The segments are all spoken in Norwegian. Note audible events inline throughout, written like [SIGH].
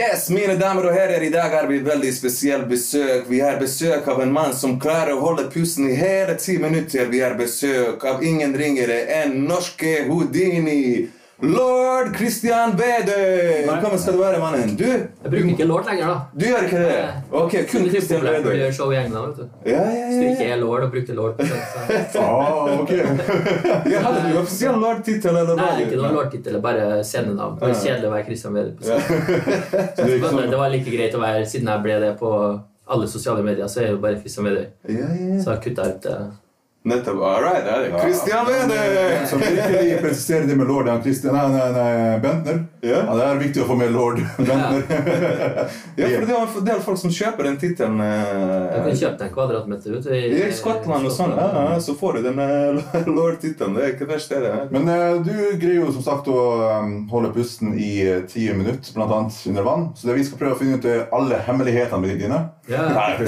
Yes, mine damer og herrer, i dag har vi veldig spesielt besøk. Vi har besøk av en mann som klarer å holde pusten i hele ti minutter. Vi har besøk av ingen ringere enn norske Houdini. Lord Christian Vedøy! Velkommen skal du være, mannen. Du, Jeg bruker ikke lord lenger, da. du gjør ikke det? Ok, kun Kun Christian når du gjør show i England. vet du. Ja, ja, ja. Hvis du ikke er lord og brukte lord så... [LAUGHS] Ah, ok. [LAUGHS] jeg Hadde du offisiell lord-tittel? Nei, ikke noe lordtittel, bare scenenavn. Det er kjedelig å være Christian. [LAUGHS] Så Men sånn, det var like greit å være, siden jeg ble det på alle sosiale medier, så er jeg jo bare Christian Vedøy. Ja, ja, ja. Så jeg kutta ut det. Nettopp. All right. Det er det Christian Vedøy! som virkelig presiserer det med lord Christian, nei, nei, nei, Bentner. Ja. Ja, det er viktig å få med lord [LAUGHS] Bentner. [LAUGHS] Ja, for det er en del folk som kjøper den tittelen. Eh, kan kjøpe en kvadratmeter. ute i, I Skottland og sånn, ja, ja, så får du den eh, [LAUGHS] lord-tittelen. Det er ikke verst, det. er. Men eh, du greier jo som sagt å um, holde pusten i eh, ti minutter, blant annet under vann. Så det vi skal prøve å finne ut er alle hemmelighetene med dine. Ja. Nei.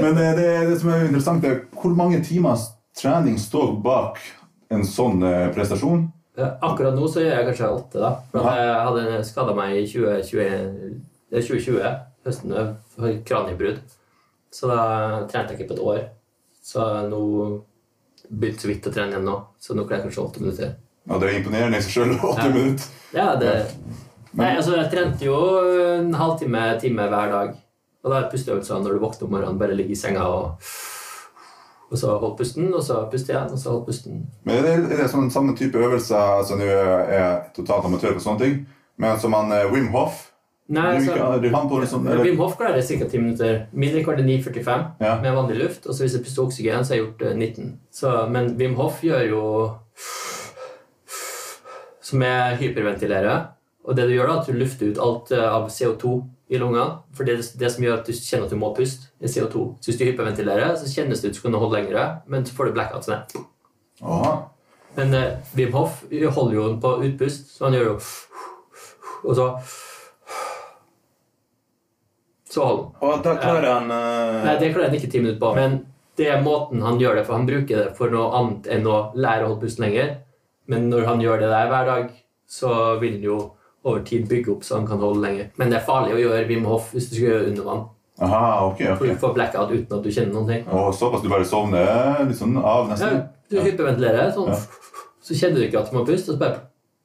Men eh, det, det som er interessant, er hvor mange timers trening står bak en sånn eh, prestasjon? Akkurat nå så gjør jeg kanskje åtte, da. For jeg hadde skada meg i 2020, det er 2020 høsten, for kraniebrudd. Så da trente jeg ikke på et år. Så nå begynte så vidt å trene igjen nå. Så nå klarer jeg kanskje åtte minutter. Ja, Det er imponerende i seg sjøl. [LAUGHS] Åtte Ja. minutter. Ja, det Nei, altså, jeg trente jo en halvtime, time hver dag. Og da er pusteøvelser når du våkner om morgenen, bare ligge i senga og og så hold pusten, og så puste igjen, og så hold pusten. Men er det, er det sånn samme type øvelser som du er jeg totalt amatør på sånne ting, men som han eh, Wim Hof Nei, du, så, du han på sånn, eller? Wim Hof klarer ca. 10 minutter. Min rekord er 9,45 Ja. med vanlig luft. Og så hvis jeg puster oksygen, så har jeg gjort eh, 19. Så, men Wim Hof gjør jo Som er hyperventilere. Og det du gjør, da, at du lufter ut alt eh, av CO2 i lunga. For det, det som gjør at du kjenner at du må puste, er CO2. Så hvis du hyperventilerer, så kjennes det ut som du kan holde lengre, men så får du blackout. Sånn. Aha. Men eh, Wim Hof holder jo den på utpust, så han gjør jo Og så Så holder han. Og da klarer han eh, Nei, det klarer han ikke ti minutter på. Men det er måten han gjør det for. Han bruker det for noe annet enn å lære å holde pusten lenger. Men når han gjør det der hver dag, så vil han jo over tid bygge opp så han kan holde lenger. Men det er farlig å gjøre Wim Hof hvis du skal gjøre under vann. Aha, ok, For du ok. får blackout uten at du kjenner noen ting. Og såpass du bare sovner litt sånn av nesten? Ja, du hyperventilerer, sånn, så kjenner du ikke at du må puste, og så bare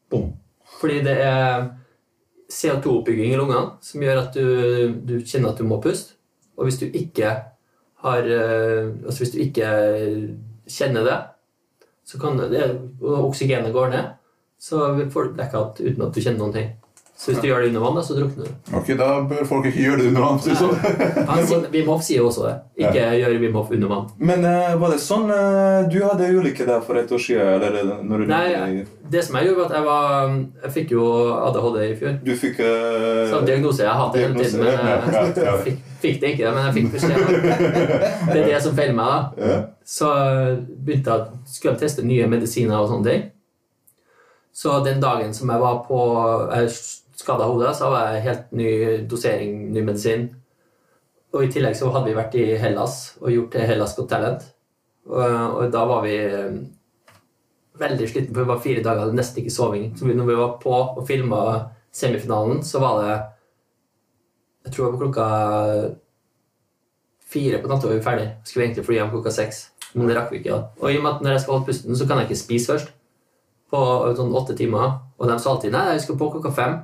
bom. Fordi det er CO2-oppbygging i lungene som gjør at du, du kjenner at du må puste. Og hvis du ikke har eh, Altså hvis du ikke kjenner det, så kan det, og oksygenet går ned, så får du blackout uten at du kjenner noen ting. Så hvis du gjør det under vann, så drukner du. Ok, da bør folk ikke gjøre det under vann. å sånn. Han sier, Wim Hoff sier også det. Ikke gjør Wim Hoff under vann. Men uh, var det sånn uh, du hadde ulykke der for et år siden? Eller eh, når du Nei, det som jeg gjorde, var at jeg var Jeg fikk jo ADHD i fjor. Du fikk uh, Samme diagnose. Jeg har hatt hele tiden, men Ja, ja, jeg ja. fikk, fikk det ikke. Men jeg fikk beskjed. Det er det som feiler meg. da. Ja. Så begynte jeg, skulle teste nye medisiner og sånne ting. Så den dagen som jeg var på jeg skada hodet, så var jeg helt ny dosering, ny medisin. Og i tillegg så hadde vi vært i Hellas og gjort Hellas Got Talent. Og, og da var vi eh, veldig slitne, for vi var fire dager, hadde nesten ikke soving. Så når vi var på og filma semifinalen, så var det Jeg tror det var klokka fire på natta var vi ferdig. Skulle egentlig fly hjem klokka seks. Men det rakk vi ikke. da. Og i og med at når jeg skal holde pusten, så kan jeg ikke spise først. På sånn åtte timer. Og de sa alltid nei, jeg skal på klokka fem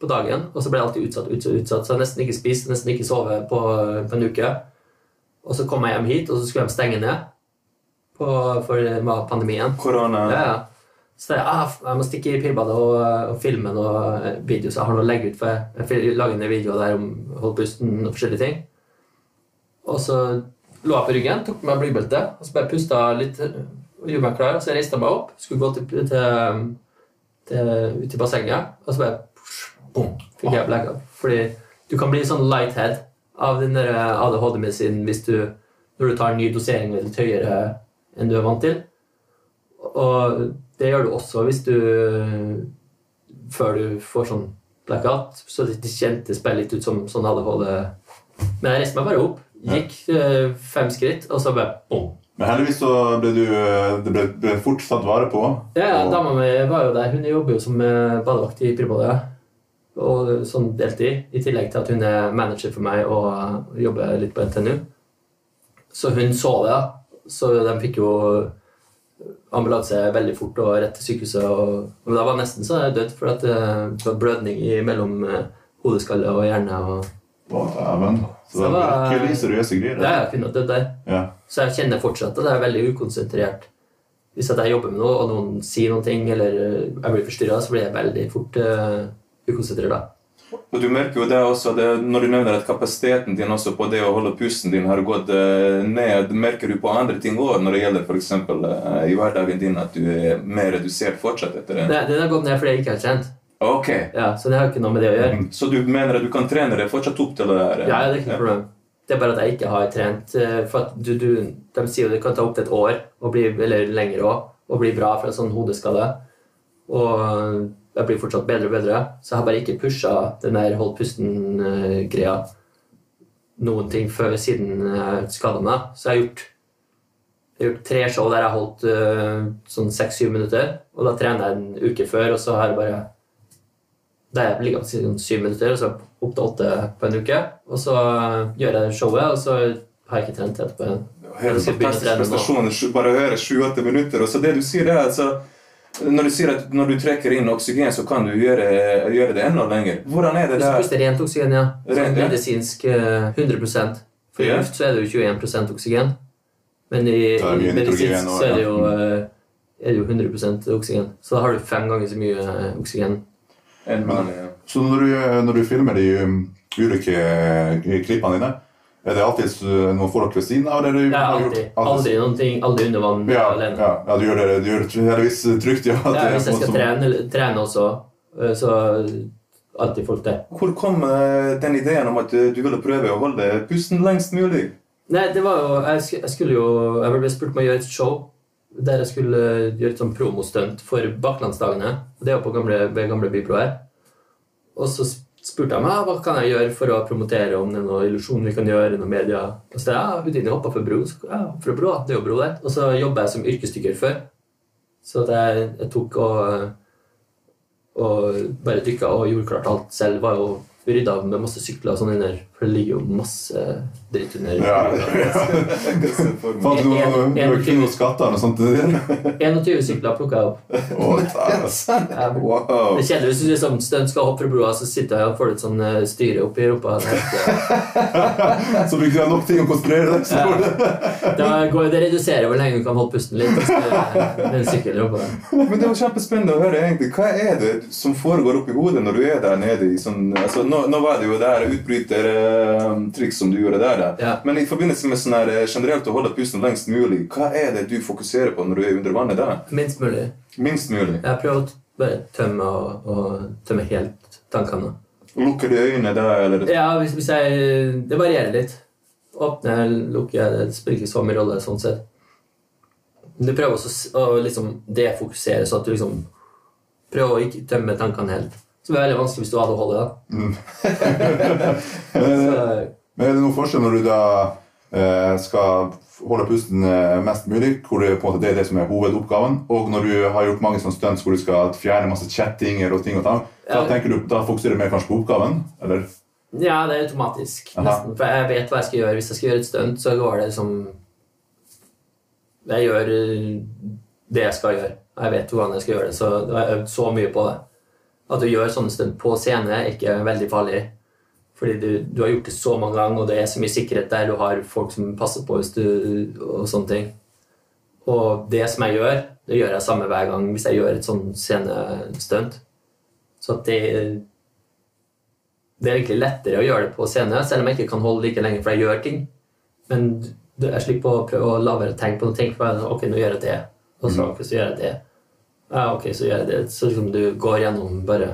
på dagen. Og så ble jeg alltid utsatt, utsatt, utsatt. Så jeg nesten ikke spist, nesten ikke sovet på, på en uke. Og så kom jeg hjem hit, og så skulle de stenge ned på, for det var pandemien. korona. Ja, ja. Så jeg, ah, jeg må stikke i pirbadet og, og filme noen videoer, så jeg har noe å legge ut. For jeg, jeg lager en videoer der om holdt pusten og forskjellige ting. Og så lå jeg på ryggen, tok på meg blybelte og så bare pusta litt og gjorde meg klar. Så reiste jeg meg opp, skulle gå til, til, til, ut i bassenget, og så bare boom, fikk jeg blackout. Fordi du kan bli sånn lighthead av den ADHD-medisinen hvis du når du tar en ny dosering litt høyere enn du er vant til. Og det gjør du også hvis du Før du får sånn blackout. Så det det kjentes bare litt ut som sånn ADHD. Men jeg reiste meg bare opp, gikk eh, fem skritt, og så bare bom. Men heldigvis så ble du eh, det ble, ble fort tatt vare på. Ja, Og- Dama mi var jo der. Hun jobber jo som eh, badevakt i Pirbadet. og sånn deltid, i tillegg til at hun er manager for meg og jobber litt på NTNU. Så hun så det, da. Så de fikk jo ambulanse veldig fort og rett til sykehuset. Og, og da var nesten så jeg død, for at eh, det var blødning mellom eh, hodeskalle og hjerne. Og, Å, dæven. Så det var seriøse greier. det er jeg kunne dødd der. Ja. Så jeg kjenner fortsatt at jeg er veldig ukonsentrert. Hvis jeg jobber med noe, og noen sier noen ting, eller eh, jeg blir forstyrra, så blir jeg veldig fort uh, ukonsentrert da. Og du merker jo det også, det, når du nevner at kapasiteten din også på det å holde pusten din har gått eh, ned, merker du på andre ting òg når det gjelder f.eks. Uh, i hverdagen din at du er mer redusert fortsatt etter det? Det, den har gått ned fordi jeg ikke har trent. Ok, Ja, så det har ikke noe med det å gjøre. så du mener at du kan trene deg fortsatt opp til det der? Ja, det er ikke noe problem. Det er bare at jeg ikke har trent. eh, For du, du, de sier jo det kan ta opptil et år, bli, eller lenger òg, og bli bra fra sånn hodeskade. Og jeg blir fortsatt bedre og bedre. Så jeg har bare ikke pusha den der hold pusten-greia noen ting før siden jeg skada meg. Så jeg har gjort, jeg har gjort tre show der jeg har holdt uh, sånn seks-syv minutter. Og da trener jeg en uke før, og så har jeg bare da er i sånn syv minutter, og så opp til åtte på en uke. Og så gjør jeg showet, og så har jeg ikke trent etterpå igjen. bare å fantastisk trene nå. prestasjon. sju- Bare 7-8 minutter. Og så det du sier er altså når du sier at når du trekker inn oksygen, så kan du gjøre, gjøre det enda lenger. Hvordan er det Hvis du der? puster rent oksygen, ja. Rent, ja. medisinsk eh, 100 For i luft så er det jo 21% oksygen. Men i, er det medisinsk så er det jo, eh, er det jo 100% oksygen. Så da har du fem ganger så mye eh, oksygen. En vanlig, ja. Så når du, når du filmer de um, ulike uh, klippene dine, er det alltid noen folk ved siden av? Det har du alltid, aldri noen ting, aldri under vann Ja, alene. ja, ja, du gjør det, du gjør det heldigvis trygt, ja. at Ja, hvis jeg skal som- trene, trene også, eh, så alltid folk det. Hvor kom eh, den ideen om at eh, du ville prøve å holde pusten lengst mulig? Nei, det var jo Jeg, jeg skulle jo Jeg ble spurt om å gjøre et show der jeg skulle gjøre et sånn promostunt for Bakklandsdagene. Det er på gamle, ved gamle Bypro her. Og så spurte jeg meg «Ah, hva kan jeg gjøre for å promotere om det er noe illusjon vi kan gjøre. noen media. Og så ja, Houdini hoppa for bro. Så, ja, for bro, det er jo bro der. Og så jobba jeg som yrkesdykker før. Så det jeg, jeg tok og, og bare dykka og gjorde klart alt selv. Var jo rydda med masse sykler og sånn under, for det ligger jo masse dritt under. Ja. [LAUGHS] Fant du En- noe, skatter eller noe sånt? 21 sykler plukka jeg opp. Oh, Ja, Wow. Det kjedelig hvis du liksom stunt skal hoppe fra broa, så sitter jeg og får litt sånn eh, styre oppi rumpa. [LAUGHS] Det, Så fikk du nok ting å konstruere deg så får du- da går, det reduserer hvor lenge du kan holde pusten litt. Det. Men det var kjempespennende å høre. egentlig. Hva er det som foregår oppi hodet når du er der nede? i sånn, altså, nå, nå var det jo det her utbrytertriks som du gjorde der. da. Ja. Men i forbindelse med sånn her, eh, generelt å holde pusten lengst mulig, hva er det du fokuserer på når du er under vannet der? Minst mulig. Minst mulig. Jeg prøver å bare tømme og, og tømme helt tankene. Lukker du øynene der, eller? Ja, hvis, hvis jeg Det varierer litt. Åpner, lukker Det spiller ikke så mye rolle sånn sett. Men du prøver også å liksom defokusere, så at du liksom prøver å ikke tømme tankene helt. Som er veldig vanskelig hvis du har ADHD. da. Men, Så, [LAUGHS] men er det noen forskjell når du da eh, skal holde pusten eh, mest mulig, hvor det, på en måte, det er det som er hovedoppgaven, og når du har gjort mange sånne stunts hvor du skal fjerne masse chattinger og ting og tang, da tenker du, da fokuserer du mer kanskje på oppgaven? Eller? Ja, det er automatisk. Nesten. For jeg vet hva jeg skal gjøre. Hvis jeg skal gjøre et stunt, så går det som Jeg gjør eh, det jeg skal gjøre. Jeg vet hvordan jeg skal gjøre det, så jeg har øvd så mye på det. At du gjør sånne stunt på scene, er ikke veldig farlig. Fordi du, du har gjort det så mange ganger, og det er så mye sikkerhet der. Du har folk som passer på hvis du og sånne ting. Og det som jeg gjør, det gjør jeg samme hver gang hvis jeg gjør et sånn scenestunt. Så at det det er egentlig lettere å gjøre det på scene, selv om jeg ikke kan holde like lenge, for jeg gjør ting. Men jeg slipper å prøve å la være å tenke på noe. for ok, nå gjør jeg det, og så, mm. så gjør jeg det. Ja, ok, så jeg det. Så liksom du går gjennom bare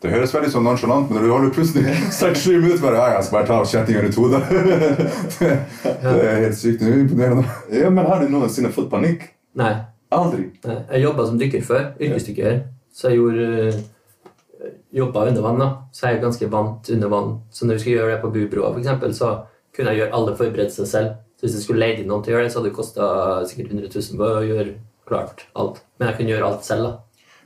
Det høres veldig sånn nonsjalant men når du holder plutselig [LAUGHS] 6-7 minutter bare, ja, jeg skal bare ta kjettinger i to, da. [LAUGHS] det, det er helt sykt imponerende. Ja, men Har du noensinne fått panikk? Nei. Aldri. nei. Jeg jobba som dykker før, yrkesdykker, så jeg gjorde jobba under vann. da. Så jeg er ganske vant under vann. Så når vi skulle gjøre det på Bubroa, eksempel, så kunne jeg gjøre alle forberedelser selv. Så hvis jeg skulle leid inn noen til å gjøre det, så hadde det kosta sikkert 100 000 på å gjøre klart alt. Men jeg kunne gjøre alt selv. da.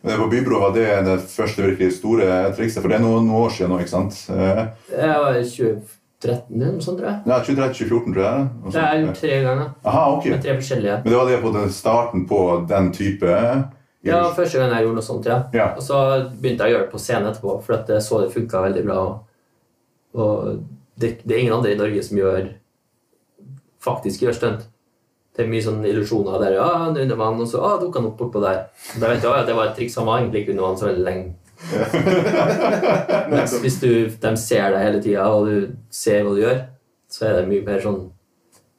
Men på Bybro var det det første virkelig store trikset, for det er noen år siden nå, ikke sant? Eh, Jeg var i 2013 eller noe sånt, tror jeg. Ja, 2013-2014, tror jeg. Det er gjort tre ganger. Aha, ok. Med tre forskjellige. Men det var det på den starten på den type Ja, første gang jeg gjorde noe sånt, ja. Ja. Og så begynte jeg å gjøre det på scenen etterpå, for at jeg så det funka veldig bra. Og det, det er ingen andre i Norge som gjør faktisk gjør stunt. Det er mye sånne illusjoner der. Ja, han er under vann, og så ah, dukka han opp bortpå der. Da vet du, at Det var et triks han var egentlig ikke under vann så veldig lenge. Mens hvis du, de ser deg hele tida, og du ser hva du gjør, så er det mye mer sånn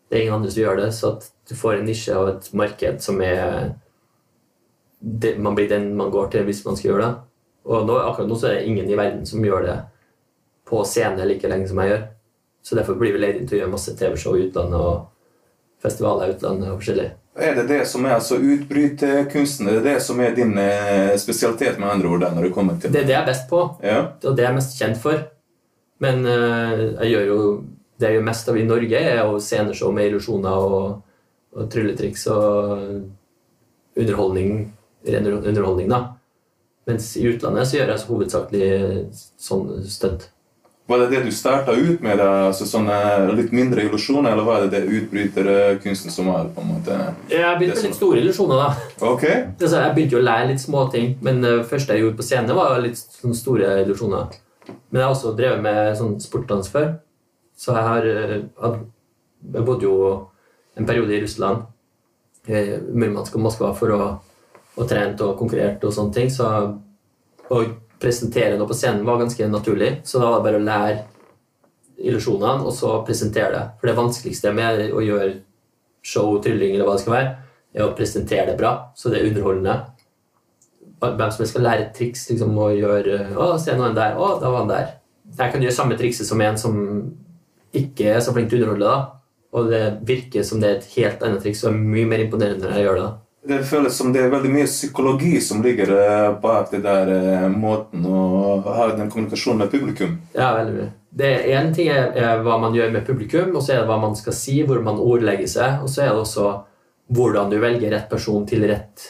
Det er ingen andre som gjør det, så at du får en nisje og et marked som er det, Man blir den man går til hvis man skal gjøre det. Og nå, akkurat nå så er det ingen i verden som gjør det på scene like lenge som jeg gjør. Så derfor blir vi leid inn til å gjøre masse TV-show i utlandet og festivaler i utlandet og forskjellig. Er det det som er altså utbryterkunsten? Er det det som er din eh, spesialitet, med andre ord, der, når det kommer til Det er det jeg er best på. Ja. Det er det jeg er mest kjent for. Men eh, jeg gjør jo det jeg gjør mest av i Norge, er jo sceneshow med illusjoner og, og trylletriks og underholdning, ren underholdning, da. Mens i utlandet så gjør jeg så hovedsakelig sånn stunt. Var det det du starta ut med, da? altså sånne litt mindre illusjoner, eller var det det utbryterkunsten som var på en måte Jeg begynte med litt store illusjoner, da. Ok. [LAUGHS] Altså, jeg begynte jo å lære litt småting, men det første jeg gjorde på scenen, var litt sånne store illusjoner. Men jeg har også drevet med sånn sportdans før. Så jeg har eh, Jeg bodde jo en periode i Russland, i Murmansk og Moskva, for å og trent og konkurrert og sånne ting. Så å presentere noe på scenen var ganske naturlig. Så da var det bare å lære illusjonene, og så presentere det. For det vanskeligste med å gjøre show, trylling eller hva det skal være, er å presentere det bra, så det er underholdende. Hvem som skal lære et triks liksom, og gjøre Å, se noen der. Å, da var han der. Jeg kan gjøre samme trikset som en som ikke er så flink til å underholde, da. Og det virker som det er et helt annet triks, og er mye mer imponerende når jeg gjør det. da. Det føles som det er veldig mye psykologi som ligger eh, bak det der eh, måten å ha den kommunikasjonen med publikum. Ja, veldig mye. Det Én ting er, er hva man gjør med publikum, og så er det hva man skal si, hvor man ordlegger seg, og så er det også hvordan du velger rett person til rett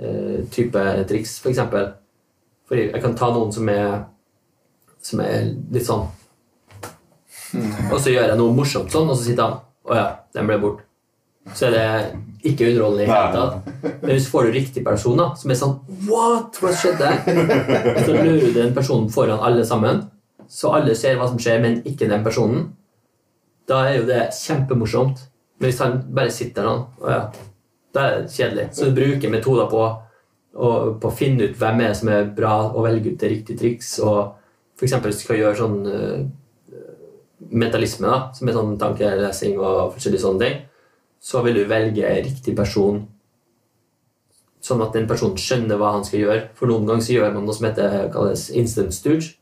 eh, type triks, f.eks. For, eksempel. for jeg kan ta noen som er, som er litt sånn Og så gjør jeg noe morsomt sånn, og så sitter han Å ja, den ble bort. Så er det ikke underholdende i det hele tatt. Men hvis du får du riktig person da, som er sånn What? Hva skjedde? Så lurer du den personen foran alle sammen, så alle ser hva som skjer, men ikke den personen. Da er jo det kjempemorsomt. Men hvis han bare sitter der, ja, da er det kjedelig. Så du bruker metoder på, å- på å finne ut hvem er som er bra, og velge ut det riktige triks. Og for eksempel hvis du skal gjøre sånn uh, mentalisme, da, som er sånn tankelesing og forskjellige sånne ting, så vil du velge riktig person sånn at den personen skjønner hva han skal gjøre. For noen ganger så gjør man noe som heter kalles instant stooge.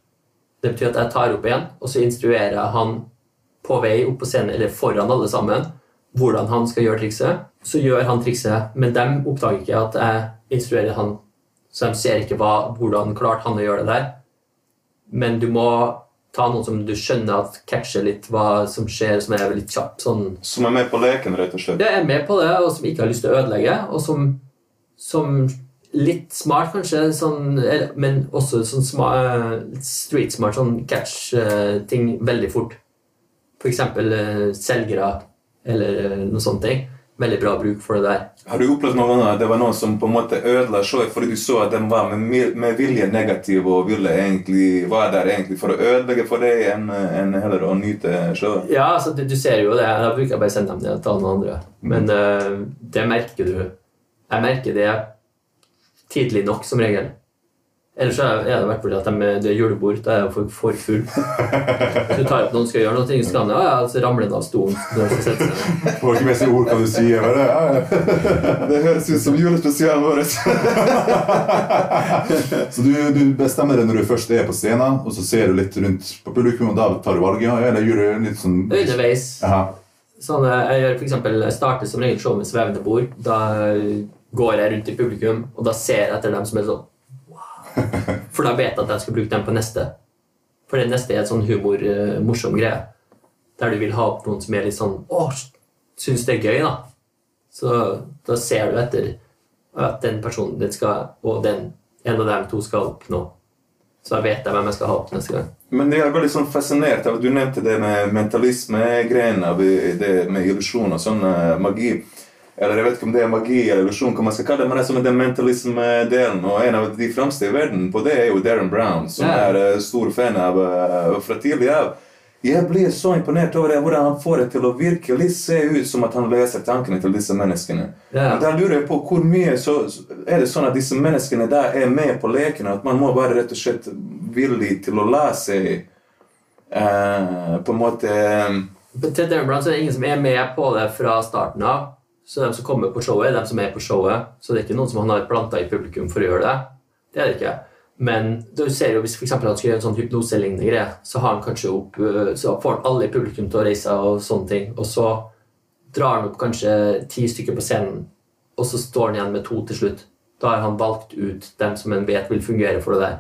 Det betyr at jeg tar opp igjen, og så instruerer jeg han på vei opp på scenen, eller foran alle sammen, hvordan han skal gjøre trikset. Så gjør han trikset, men de oppdager ikke at jeg instruerer han. Så de ser ikke hva, hvordan klarte han å gjøre det der. Men du må ta noen som du skjønner at catcher litt hva som skjer, som er litt kjapp. sånn Som er med på leken, rett og slett. Ja, er med på det, og som ikke har lyst til å ødelegge, og som, som litt smart, kanskje, sånn, men også sånn smart, street smart, sånn catch-ting veldig fort. For eksempel eh, selgere, eller eh, noe sånt ting. Veldig bra bruk for det der. Har du opplevd noen at det var noen som på en måte ødela showet fordi du så at de var med, med vilje negative og ville egentlig var der egentlig for å ødelegge for deg enn en heller å nyte showet? Ja, altså, du, du ser jo det. Da bruker jeg bare sende dem ned og ta noen andre. Men eh, det merker du. Jeg merker det tidlig nok, som regel. Ellers er det vært fordi at de, det er julebord, da er jeg for, for full. Så du tar opp noen skal gjøre noe, så kan de, ja, ja, så ramler den av stolen. når de skal sette seg. Får ikke med seg ord hva du sier. Bare, det. ja. Det høres ut som julespesialen vår. Så du, du bestemmer det når du først er på scenen, og så ser du litt rundt på publikum, og da tar du valget? ja, Eller gjør du litt sånn Underveis. Sånn, eh, jeg gjør for eksempel, jeg starter som regel show med svevende bord. Da går jeg rundt i publikum, og da ser jeg etter dem som er sånn. [LAUGHS] For da vet jeg at jeg skal bruke den på neste. For det neste er et sånn humor, eh, morsom greie. Der du vil ha opp noen som er litt sånn Å, syns det er gøy, da. Så da ser du etter at den personen den skal, og den en av dem to skal oppnå. Så da vet jeg hvem jeg skal ha opp neste gang. Men jeg er veldig sånn fascinert av at du nevnte det med mentalisme-greien det med illusjon og sånn eh, magi. Eller jeg vet ikke om det er magi eller illusjon, hva man skal kalle det, men det er sånn den mentalisme-delen. Og en av de fremste i verden på det er jo Darren Brown, som Ja. er eh, stor fan av eh, fra tidlig av. Jeg blir så imponert over det, hvordan han får det til å virkelig se ut som at han leser tankene til disse menneskene. Yeah. Da lurer jeg på hvor mye så er det sånn at disse menneskene der er med på lekene, at man må være rett og slett villig til å la seg eh, på en måte eh, Til Darren Brown så er det ingen som er med på det fra starten av. Så de som kommer på showet, er de som er på showet. Så det er ikke noen som han har planta i publikum for å gjøre det. Det er det ikke. Men du ser jo hvis for han skal gjøre en sånn hypnoselignende greie, så har han kanskje opp øh, Så får han alle i publikum til å reise seg og sånne ting. Og så drar han opp kanskje ti stykker på scenen, og så står han igjen med to til slutt. Da har han valgt ut dem som en vet vil fungere for det der.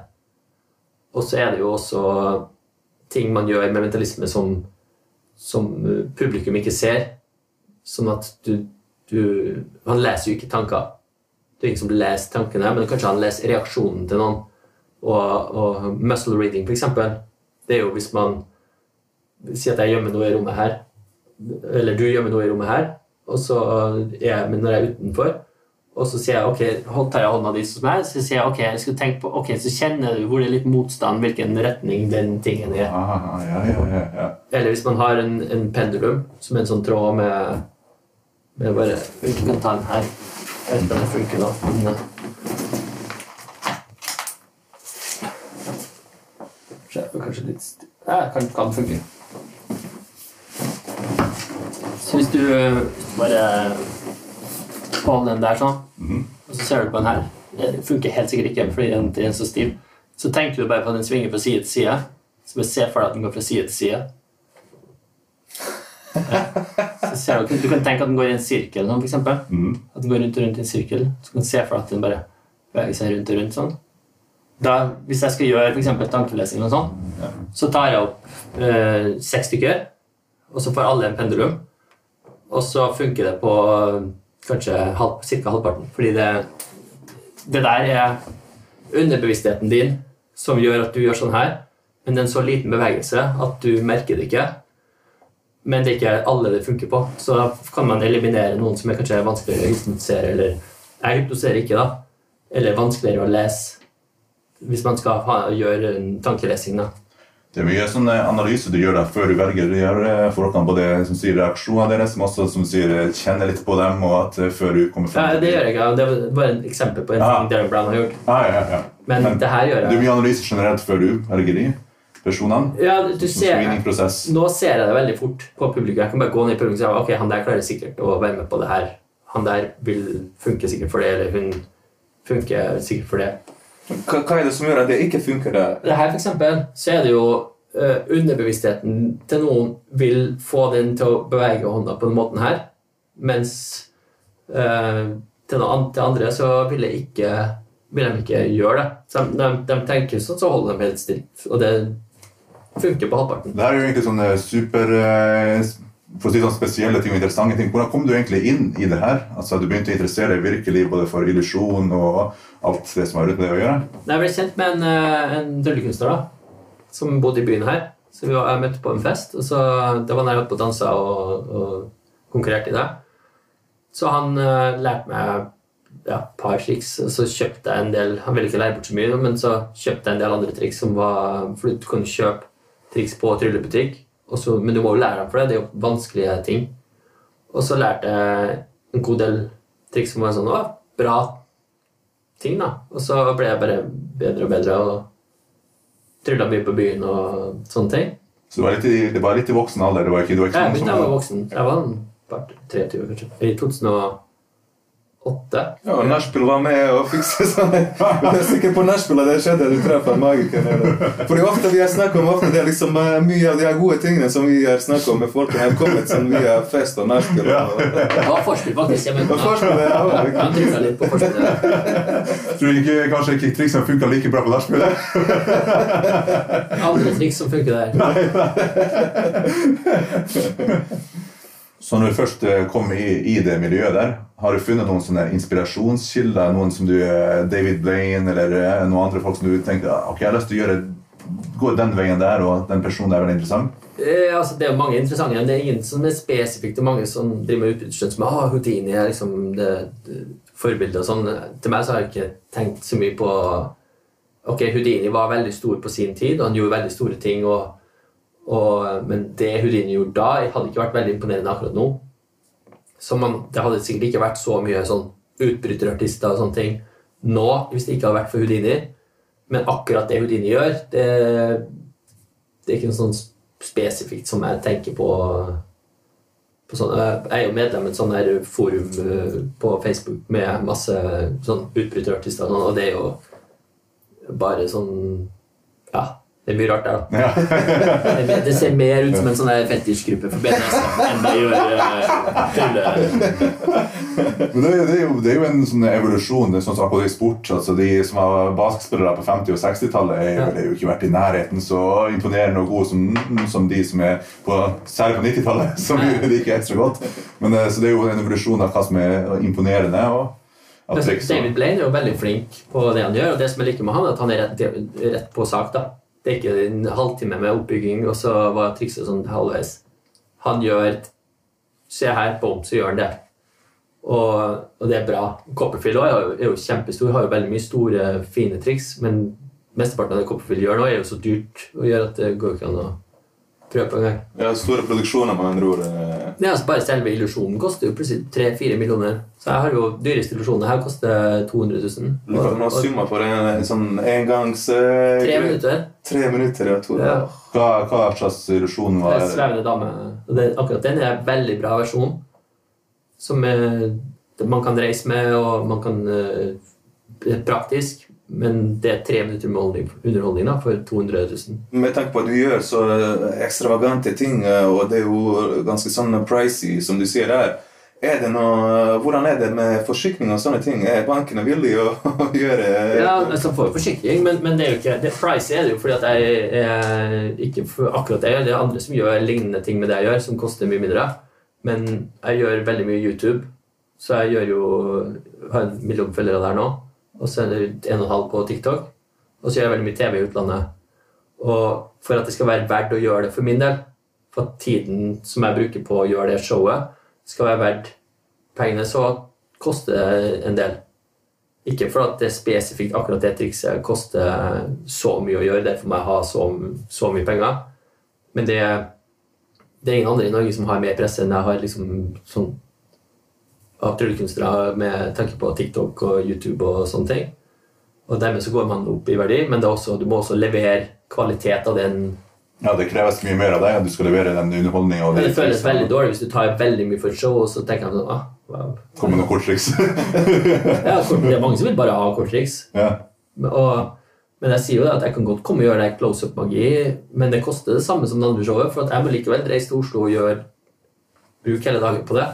Og så er det jo også ting man gjør med mentalisme som, som uh, publikum ikke ser. Sånn at du, du Han leser jo ikke tanker. Det er ingen som leser tankene, men kanskje han leser reaksjonen til noen. Og, og muscle reading, eksempel, det er jo hvis man sier at jeg gjemmer noe i rommet her, eller du gjemmer noe i rommet her, og så er jeg, men når jeg er utenfor, og så sier jeg ok, hold- tar jeg hånda di som er, så sier jeg ok, jeg skal tenke på, ok, så kjenner du hvor det er litt motstand, hvilken retning den tingen er. Ah, ja, ja, ja, ja. Eller hvis man har en, en pendulum, som er en sånn tråd med, med bare Vi kan ta den her. Jeg vet ikke om det funker nå. Men, kanskje litt st- Ja, kan, kan funke. Så hvis du bare holder den der sånn, og så ser du på den her Det funker helt sikkert ikke fordi den den er så stiv. Så tenker du bare på at den svinger fra side til side. Så bare se for deg at den går fra side til side. Ja. Så ser du, du kan tenke at den går i en sirkel, sånn, for eksempel. Mhm. At den går rundt og rundt i en sirkel. Så kan du se for deg at den bare beveger seg rundt og rundt sånn. Da, hvis jeg skal gjøre eksempel tankelesing, og sånn, ja. så tar jeg opp eh, seks stykker, og så får alle en pendulum. Og så funker det på eh, kanskje halv, cirka halvparten. Fordi det, det der er underbevisstheten din som gjør at du gjør sånn her. Men det er en så liten bevegelse at du merker det ikke. Men det er ikke alle det funker på. Så da kan man eliminere noen som er kanskje vanskeligere å hypnotisere. Eller jeg hypnotiserer ikke, da. Eller vanskeligere å lese. Hvis man skal ha, gjøre en tankelesing, da. Det er mye sånn analyse du gjør der før du velger å gjøre folkene folkene. Både som sier reaksjonene deres, men også som sier kjenne litt på dem, og at eh, før du kommer frem. Ja, det gjør jeg ikke. Det var bare et eksempel på en Ja. ting Darren Brown har gjort. Ah, ja, ja. Men det her gjør Det er jeg. mye analyse generelt før du velger de personene. Ja, du ser. Nå ser jeg det veldig fort på publikum. Jeg kan bare gå ned i publikum og si ok, han der klarer sikkert å være med på det her. Han der vil funke sikkert for det, eller hun funker sikkert for det. hva, hva er det som gjør at det ikke funker Det, Det her for eksempel, så er det jo eh, underbevisstheten til noen vil få den til å bevege hånda på den måten her, mens eh, til, noen, til andre så vil, jeg ikke, vil de ikke gjøre det. De, de, de tenker sånn, så holder de helt stilt. Og det funker på halvparten. Det her er jo egentlig sånne super eh, for å si sånn spesielle ting og interessante ting. Hvordan kom du egentlig inn i det her? Altså, Du begynte å interessere deg virkelig både for illusjon og alt det som har rundt det å gjøre? Jeg ble kjent med en, eh, en tryllekunstner da, som bodde i byen her. Så vi var, jeg møtte på en fest, og så, det var da jeg holdt på å danse og, og konkurrerte i det. Så han uh, lærte meg ja, et par triks, og så kjøpte jeg en del Han ville ikke lære bort så mye, men så kjøpte jeg en del andre triks som var For du kunne kjøpe triks på tryllebutikk, og så- men du må jo lære dem for det. Det er jo vanskelige ting. Og så lærte jeg en god del triks som var sånn Å, bra ting, da. Og så ble jeg bare bedre og bedre og trylla mye på byen og sånne ting. Så det var litt i, det var litt i voksen alder? Det var ikke, det var ikke Jeg sånn begynte da jeg var voksen. Jeg var bare par 23, kanskje. I 2008. Ja, og Nachspiel var med og fikset sånn. [LAUGHS] Jeg er sikker på Nachspiel at det skjedde. Du treffer magikeren. For ofte vi har snakket om ofte det er liksom eh, mye av de gode tingene som vi har snakket om med folk har kommet sånn via fest og Nachspiel. Ja. Det var forspill, faktisk. Jeg mener, forspill, ja, Jeg kan trykket litt på forspillet. [LAUGHS] Tror du ikke, kanskje ikke triksene funka like bra på nachspielet? [LAUGHS] Andre triks som funker der. Så når du først eh, kom i, i det miljøet der, har du funnet noen sånne inspirasjonskilder? Noen som du, eh, David Blaine eller eh, noen andre folk som du tenker «Ah, ok, jeg har lyst til å gjøre, gå den veien der, og den personen er veldig interessant? Eh, altså, det er mange interessante, men det er ingen som er spesifikt. Det er mange som driver med utbytterskjønn som ah, Houdini er liksom det, det forbildet og sånn. Til meg så har jeg ikke tenkt så mye på Ok, Houdini var veldig stor på sin tid, og han gjorde veldig store ting. og og, men det Houdini gjorde da, hadde ikke vært veldig imponerende akkurat nå. Man, det hadde sikkert ikke vært så mye sånn utbryterartister og sånne ting nå hvis det ikke hadde vært for Houdini. Men akkurat det Houdini gjør, det, det er ikke noe sånn spesifikt som jeg tenker på, på sånne, Jeg er jo medlem i et sånt forum eh, på Facebook med masse sånn utbryterartister, og sånn, det er jo bare sånn. Det er mye rart da. Ja. [LAUGHS] Det, er- ser mer ut som en sånn fetisjgruppe for BDSM enn det gjør uh. Men det, er- det, er jo, det er jo en sånn evolusjon. Det er sånn som i sport. altså De som var basketspillere på 50- og 60-tallet, er, Ja. er jo ikke vært i nærheten så imponerende og gode som, som de som er på, særlig på 90-tallet, [LAUGHS] som vi liker ekstra godt. Men eh, Så det er jo en evolusjon av hva som er imponerende. og David Blaine er jo veldig flink på det han gjør, og det som jeg liker med han, er at han er rett, rett på sak. da. Det er ikke en halvtime med oppbygging, og så var trikset sånn halvveis. Han gjør Se her, bom, så gjør han det. Og, og det er bra. Copperfield er jo, er jo kjempestor, har jo veldig mye store, fine triks, men mesteparten av det Copperfield gjør nå, er jo så dyrt å gjøre at det går ikke an å prøve på engang. Ja, store produksjoner, med andre ord. Eh. Er altså Bare selve illusjonen koster jo plutselig 3-4 millioner. Så jeg har jo dyreste illusjonen her koster 200 000. Du kan det summa for en, en sånn engangs... eh, Tre minutter. Tre minutter, ja. To, Ja. Hva, hva slags illusjon var det? Svevende dame. Det, akkurat den er en veldig bra versjon. Som er, man kan reise med, og man kan uh, praktisk. Men det er tre minutter med underholdning- da, for 200 000. Med tanke på at du gjør så ekstravagante ting, eh, og det er jo ganske sånn pricy, som du sier der. Er det noe, hvordan er det med forsikring og sånne ting? Er bankene villige å, å [LAUGHS] gjøre Ja, altså får jo forsikring, men, men det er jo ikke det Price er det jo fordi at jeg er ikke akkurat det. Det er andre som gjør lignende ting med det jeg gjør, som koster mye mindre. Men jeg gjør veldig mye YouTube, så jeg gjør jo har en million følgere der nå. Og så er det en halv på TikTok. Og så gjør jeg veldig mye TV i utlandet. Og for at det skal være verdt å gjøre det for min del, for at tiden som jeg bruker på å gjøre det showet, skal være verdt pengene, så koster det en del. Ikke for at det spesifikt akkurat det trikset koster så mye å gjøre, derfor må jeg ha så, så mye penger. Men det, det er ingen andre i Norge som har mer presse enn jeg har liksom sånn av tryllekunstnere med tanke på TikTok og YouTube og sånne ting. Og dermed så går man opp i verdi, men det også, du må også levere kvalitet av den. Ja, Det kreves mye mer av deg du skal levere den underholdninga. Men det føles veldig dårlig hvis du tar veldig mye for et show, og så tenker jeg sånn ah, wow. Kommer noen korttriks. [LAUGHS] Ja, det er mange som vil bare ha korttriks. ja. Men- Og, men jeg sier jo at jeg kan godt komme og gjøre det close up-magi, men det koster det samme som det andre showet, for jeg må likevel reise til Oslo og gjøre bruke hele dagen på det.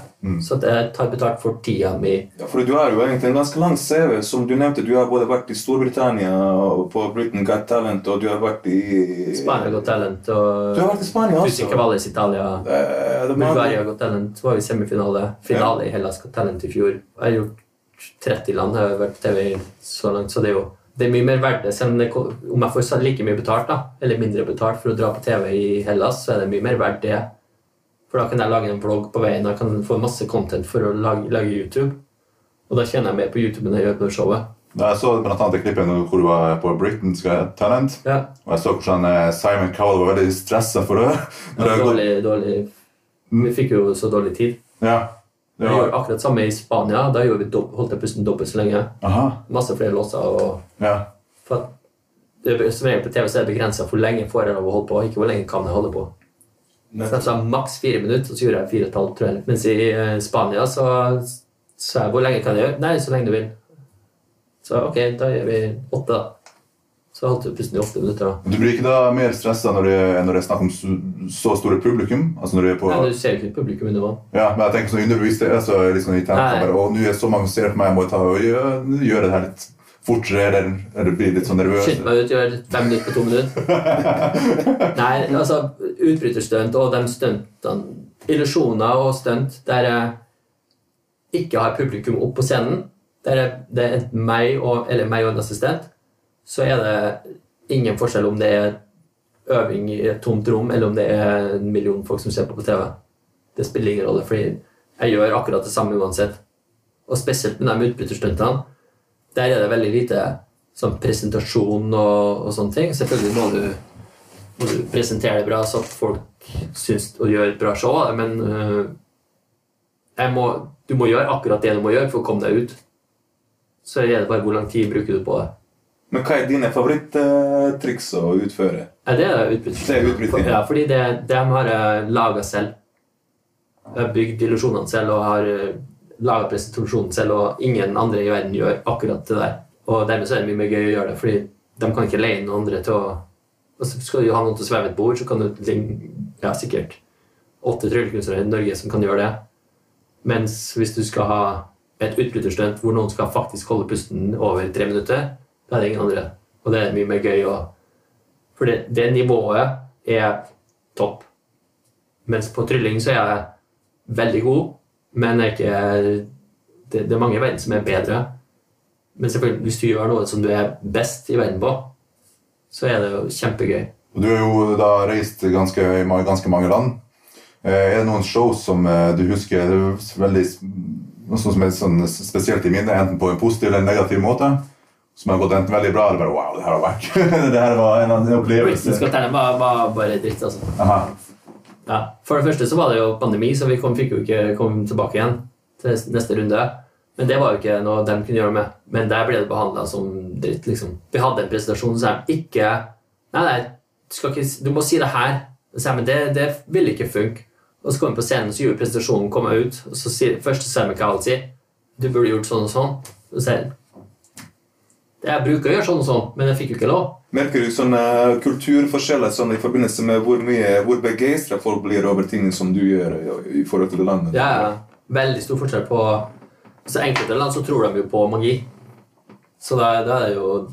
Så at jeg tar betalt for tida mi. Ja, for du har jo egentlig en ganske lang CV. Som du nevnte, du har både vært i Storbritannia og på Britain Got Talent, og du har vært i Spania Got Talent og Du har vært i Spania også? Cavalles Italia. Eh, Bulgaria Got Talent var jo i semifinale. Finale i Hellas Got Talent i fjor. Jeg har gjort 30 land, jeg har vært på TV så langt, så det er jo det er mye mer verdt det. Selv om, om jeg får like mye betalt, da, eller mindre betalt for å dra på TV i Hellas, så er det mye mer verdt det. For da kan jeg lage en vlogg på veien, jeg kan få masse content for å lage, lage YouTube. Og da tjener jeg mer på YouTube enn jeg gjør på showet. Da Jeg så blant annet klippet hvor du var på Britain's Talent. Ja, Og jeg så hvordan eh, Simon Cowell var veldig stressa for det. [LAUGHS] det dårlig, dårlig. Vi fikk jo så dårlig tid. Ja. Vi gjorde akkurat samme i Spania. Da vi holdt jeg pusten dobbelt så lenge. aha. Masse flere låser. og Ja. For at det som regel på TV så er det begrensa hvor lenge får jeg lov å holde på, ikke hvor lenge kan jeg holde på. Så jeg sa maks fire minutter, og så gjorde jeg fire og et halvt, tror jeg. Mens i eh, Spania så sa jeg hvor lenge kan jeg gjøre? Nei, så lenge du vil. Så ok, da gjør vi åtte, da. Så holdt du pusten i åtte minutter. da. Du blir ikke da mer stressa når, når det er snakk om så, så store publikum? Altså når du er på Nei, Du ser ikke publikum under vann. Ja, men jeg tenker sånn underbevisst altså, liksom, i Nei. bare, Å, nå er så mange som ser på meg, jeg må ta og gjøre, gjøre det her litt fortere, eller, eller blir litt sånn nervøs. Skynd meg ut, gjør fem minutter på to minutter. [LAUGHS] Nei, altså Utbryterstunt og de stuntene illusjoner og stunt der jeg ikke har publikum opp på scenen, der jeg, det er enten meg og, eller meg og en assistent, så er det ingen forskjell om det er øving i et tomt rom, eller om det er en million folk som ser på på TV. Det spiller ingen rolle, fordi jeg gjør akkurat det samme uansett. Og spesielt med de utbytterstuntene, der er det veldig lite sånn presentasjon og, og sånne ting. Selvfølgelig må du, må du presentere det bra så at folk syns og gjør et bra show, men uh, må, du må gjøre akkurat det du må gjøre for å komme deg ut. Så er det bare hvor lang tid bruker du på det. Men hva er dine favoritttriks å utføre? Ja, det er utbryting. Ja, fordi det, dem har jeg laga selv. Jeg har bygd illusjonene selv og har laga presentasjonen selv, og ingen andre i verden gjør akkurat det der. Og dermed så er det mye mer gøy å gjøre det, fordi de kan ikke leie noen andre til å og så Skal du ha noen til å sveve et bord, så kan du ja, sikkert åtte tryllekunstnere i Norge som kan gjøre det. Mens hvis du skal ha et utbryterstunt hvor noen skal faktisk holde pusten over tre minutter, da er det ingen andre. Og det er mye mer gøy å For det, det nivået er topp. Mens på trylling så er jeg veldig god, men det er ikke det, det er mange i verden som er bedre. Men selvfølgelig, hvis du gjør noe som du er best i verden på, så er det jo kjempegøy. Du har jo da reist ganske, i ganske mange land. Eh, Er det noen shows som eh, du husker er veldig, noe som er sånn spesielt i minnet, enten på en positiv eller en negativ måte? Som har gått enten veldig bra eller bare wow, det her har vært [LAUGHS] Det her var en, opplevelse. Opplevelse. Got Talent var, var bare dritt, altså. Aha. Ja. For det første så var det jo pandemi, så vi kom, fikk jo ikke komme tilbake igjen til neste runde. Men det var jo ikke noe de kunne gjøre med. Men der ble det behandla som dritt, liksom. Vi hadde en presentasjon som sa ikke Nei, nei, du, ikke, du må si det her. Så men det, det vil ikke funke. Og så kom vi på scenen, så gjorde presentasjonen kom jeg ut, og så sier først så si de. Du burde gjort sånn og sånn. Så sier jeg bruker å gjøre sånn og sånn, men jeg fikk jo ikke lov. Merker du sånne kulturforskjeller sånn, i forbindelse med hvor mye, hvor begeistra folk blir over ting som du gjør i, i forhold til landet? Ja, ja. Veldig stor forskjell på så Enkelte land så tror de jo på magi. Så da, da er det jo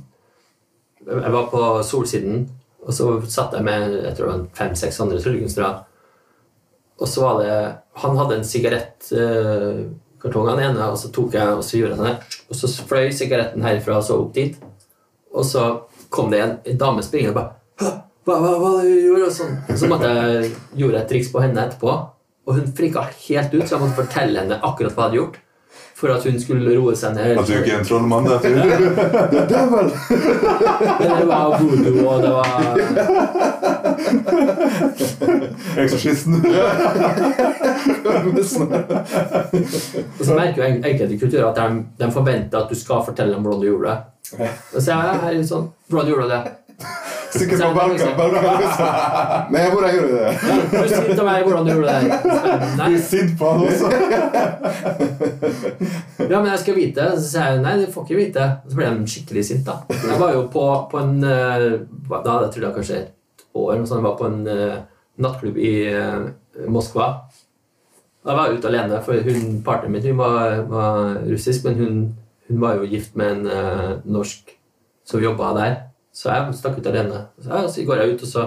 Jeg var på Solsiden, og så satt jeg med jeg tror det var fem-seks andre tryllekunstnere. Og så var det Han hadde en sigarettkartong, han ene, og så tok jeg og så gjorde jeg sånn. Og så fløy sigaretten herifra og så opp dit. Og så kom det en, en dame springende og bare «Hæ? hva, hva, hva du gjorde? Og sånn. Så måtte jeg gjorde et triks på henne etterpå. Og hun frika helt ut, så jeg måtte fortelle henne akkurat hva jeg hadde gjort. For at hun skulle roe seg ned. At du ikke er en trollmann? [LAUGHS] Det er vel Men det var voodoo, og det var Eksorsisten? Og så merker jo en- enkelte kulturer at de, de forventer at du skal fortelle dem hvordan du gjorde det. Og så er jeg her litt sånn Hvordan gjorde du det? Sikkert på Balkan. [LAUGHS] Men hvordan gjorde du det? Du til meg hvordan du gjorde det. Du Nei, er sint på han også? [LAUGHS] ja, men jeg skal vite. Så sier jeg nei, du får ikke vite. Så ble de skikkelig sint da. Jeg var jo på, på en eh, Da hadde jeg trodd jeg kanskje et år. så. Jeg var på en uh, nattklubb i uh, Moskva. Da var jeg ute alene, for hun, partneren min hun var, var russisk, men hun, hun var jo gift med en uh, norsk som jobba der. Så jeg stakk ut alene. Så, ja, så går jeg ut, og så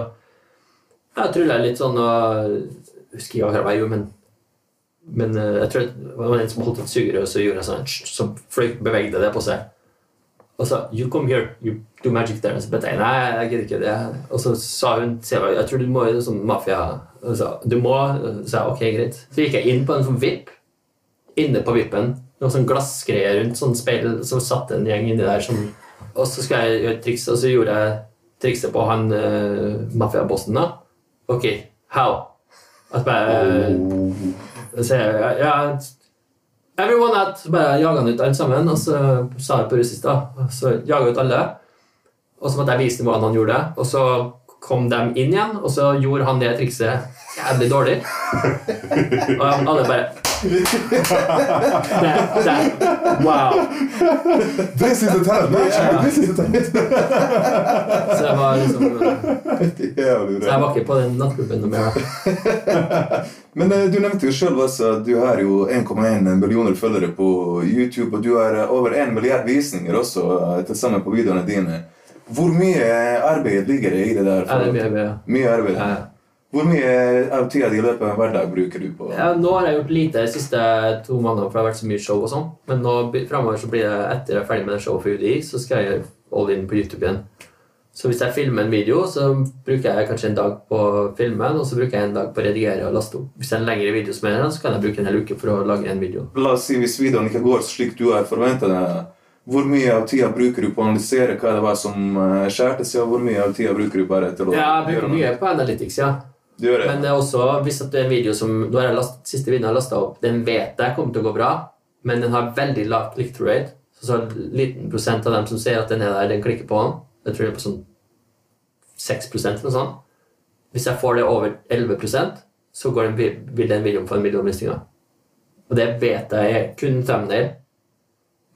ja, tryller jeg litt sånn og jeg Husker ikke hva jeg gjorde, men men eh, jeg tror det var en som holdt et sugerør, og så gjorde jeg sånn som bevegde det på seg. Og så You come here, you do magic there. Så jeg nei, jeg gidder ikke det. Og så sa hun til meg Jeg tror du må gjøre sånn mafia og så, Du må Så jeg ok, greit. Så gikk jeg inn på en sånn VIP. Inne på vippen. Noe sånn glassgreier rundt, sånn speil. Så satt en gjeng inni der som Og så skulle jeg gjøre et triks, og så gjorde jeg trikset på han uh, mafiabossen, da. Ok, how? At bare så jeg ja, Everyone out! Så bare jaga han ut alle sammen, og så sa jeg på russisk, da. Så jaga ut alle. Og så måtte jeg vise dem hvordan han gjorde det. Og så kom de inn igjen, og så gjorde han det trikset jævlig dårlig. [LAUGHS] Og alle bare det, that, Wow. This is the talent match! This is the talent. Så jeg var liksom Jævlig Så jeg var ikke på den nattklubben noe mer. [LAUGHS] Men eh, du nevnte jo sjøl at du har jo 1,1 millioner følgere på YouTube, og du har eh, over 1 milliard visninger også eh, til sammen på videoene dine. Hvor mye arbeid ligger det i det der? Ja, det er mye, mye. Mye arbeid. Ja. Hvor mye av tida di i løpet av en hverdag bruker du på Ja, nå har jeg gjort lite de siste to månedene, for det har vært så mye show og sånn. Men nå framover så blir det, etter jeg er ferdig med showet for UDI, så skal jeg all in på YouTube igjen. Så hvis jeg filmer en video, så bruker jeg kanskje en dag på filmen, og så bruker jeg en dag på å redigere og laste opp. Hvis det er en lengre video som er så kan jeg bruke en hel uke for å lage en video. La oss si hvis videoen ikke går slik du har forventa det. Hvor mye av tida bruker du på å analysere hva det var som eh, skjærte seg, og hvor mye av tida bruker du bare til å Ja, jeg bruker mye på Analytics, ja. Men det er også, hvis at det er en video som Nå jeg last, siste videoen jeg har lasta opp, den vet jeg kommer til å gå bra, men den har veldig lav click-through rate. Så, så liten prosent av dem som ser at den er der, den klikker på den. Jeg tror det er på sånn 6 eller noe sånt. Hvis jeg får det over 11% så går den, vil den videoen få en million listinger. Og det vet jeg er kun thumbnail.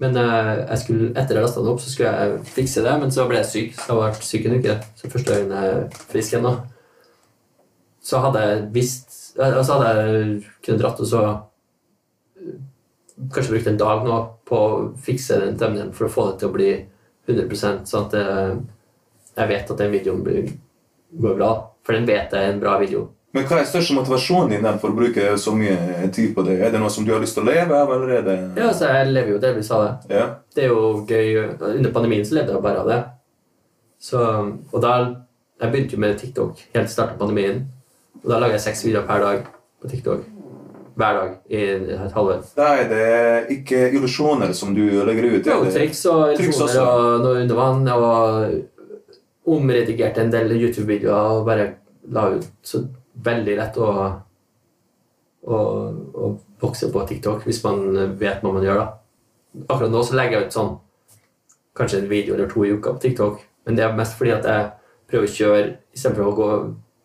Men eh, jeg skulle, etter jeg lasta den opp, så skulle jeg fikse det, men så ble jeg syk. Så jeg har vært syk en uke. Så første gangen jeg er frisk igjen nå så hadde jeg visst altså hadde jeg kunnet dratt og så eh, kanskje brukt en dag nå på å fikse den demningen for å få det til å bli 100% sånn at eh, jeg vet at den videoen blir, går bra. For den vet jeg er en bra video. Men hva er største motivasjonen din for å bruke så mye tid på det? Er det noe som du har lyst til å leve av, eller er det Ja, altså, Jeg lever jo delvis av det. Ja. Det er jo gøy. Under pandemien så levde jeg bare av det. Så, og da, Jeg begynte jo med TikTok helt i starten av pandemien. Og da lager jeg seks videoer per dag på TikTok. Hver dag i et halvår. det er ikke illusjoner som du legger ut? Jo, triks og illusjoner og noe under vann. Og omredigerte en del YouTube-videoer og bare la ut. Så veldig lett å, å, å vokse på TikTok hvis man vet hva man gjør. da. Akkurat nå så legger jeg ut sånn kanskje en video eller to i uka på TikTok. Men det er mest fordi at jeg prøver å kjøre istedenfor å gå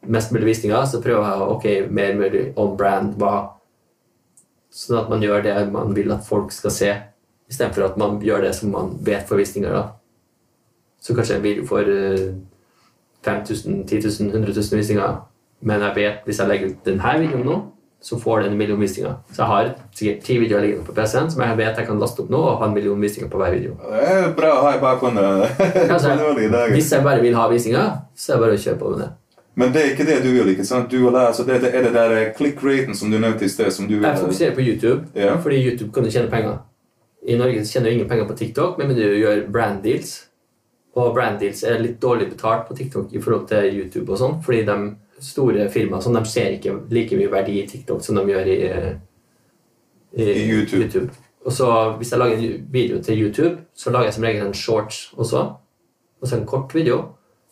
mest mulig visninger, så prøver jeg å ok, mer mulig on brand. hva Sånn at man gjør det man vil at folk skal se, istedenfor at man gjør det som man vet for visninger. da. Så kanskje en video får eh, 5000, 10 000, 100 000 visninger. Men jeg vet hvis jeg legger ut denne videoen nå, så får den en million visninger. Så jeg har sikkert ti videoer liggende på PC-en som jeg vet jeg kan laste opp nå og ha en million visninger på hver video. Det er bra å ha i bakgrunnen. Altså, [LAUGHS] hvis jeg bare vil ha visninger, så er det bare å kjøre på med det. Men det er ikke det du vil, ikke sant? Du ha, altså det, det er det der eh, click-raten som du nevnte i sted, som du vil Jeg fokuserer på YouTube, Ja. fordi YouTube kan du tjene penger. I Norge tjener du ingen penger på TikTok, men du gjør brand deals. Og brand deals er litt dårlig betalt på TikTok i forhold til YouTube og sånn, fordi de store firmaer sånn, de ser ikke like mye verdi i TikTok som de gjør i, i, I YouTube. Og så hvis jeg lager en video til YouTube, så lager jeg som regel en shorts også. Og så en kort video.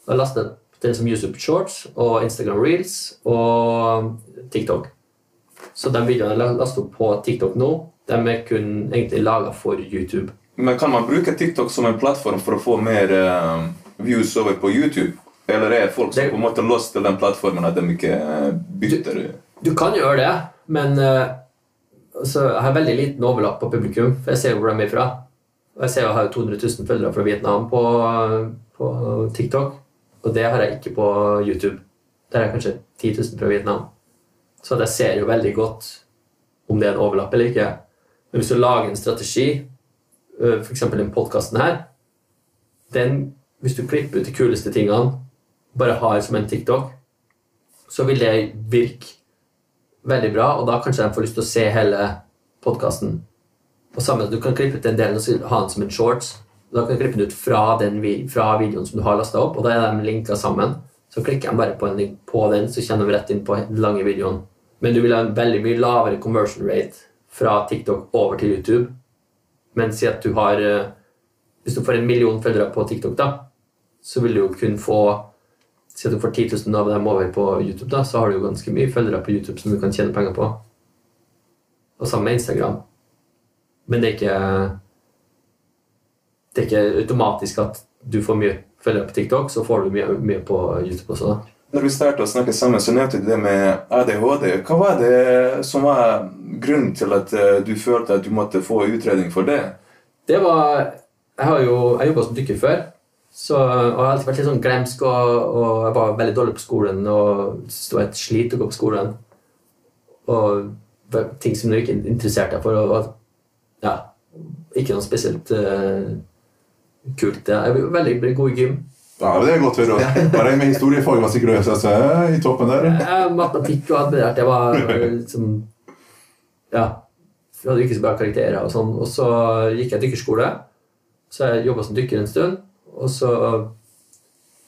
Og jeg laster jeg den som YouTube Shorts og Instagram Reels og TikTok. Så de videoene jeg laster opp på TikTok nå, de er kun egentlig laga for YouTube. Men kan man bruke TikTok som en plattform for å få mer uh, views over på YouTube? Eller er folk som Det- på en måte låst til den plattformen at de ikke eh, bytter? Du kan gjøre det, men uh, altså, jeg har veldig liten overlapp på publikum. For jeg ser hvor de er fra. Og jeg ser jeg har 200 000 følgere fra Vietnam på, på TikTok. Og det har jeg ikke på YouTube. Der er jeg kanskje 10 000 fra Vietnam. Så jeg ser jo veldig godt om det er en overlapp eller ikke. Men hvis du lager en strategi, f.eks. den podkasten her den, Hvis du klipper ut de kuleste tingene, bare har som en TikTok, så vil det virke veldig bra, og da kanskje de får lyst til å se hele podkasten. Du kan klippe ut den delen og ha den som en shorts. Da kan du klippe den ut fra, den, fra videoen som du har lasta opp, og da er de linka sammen. Så klikker de bare på en link på den, så kommer de rett inn på den lange videoen. Men du vil ha en veldig mye lavere conversion rate fra TikTok over til YouTube. Men si at du har eh, Hvis du får en million følgere på TikTok, da, så vil du jo kun få Si at du får 10 000 av dem over på YouTube, da, så har du jo ganske mye følgere på YouTube som du kan tjene penger på. Og sammen med Instagram. Men det er ikke Det er ikke automatisk at du får mye følgere på TikTok, så får du mye, mye på YouTube også. da. Når vi startet å snakke sammen, så nevnte du det med ADHD. Hva var det som var grunnen til at eh, du følte at du måtte få utredning for det? Det var Jeg har jo jeg jobba som dykker før. Så, og jeg har alltid vært litt sånn glemsk, og, og jeg var veldig dårlig på skolen. Og det var et slit å gå på skolen. Og det- ting som du ikke interesserte deg for. Og, og, ja, ikke noe spesielt eh, kult. Jeg er veldig god i gym. Ja, Det er godt å høre. Bare en med historiefag var sikkert ØSS i toppen der. Eh, Matematikk og alt det der, det var liksom Ja. Vi hadde ikke så bra karakterer og sånn. Og så gikk jeg dykkerskole. Så jeg jobba som dykker en stund. Og så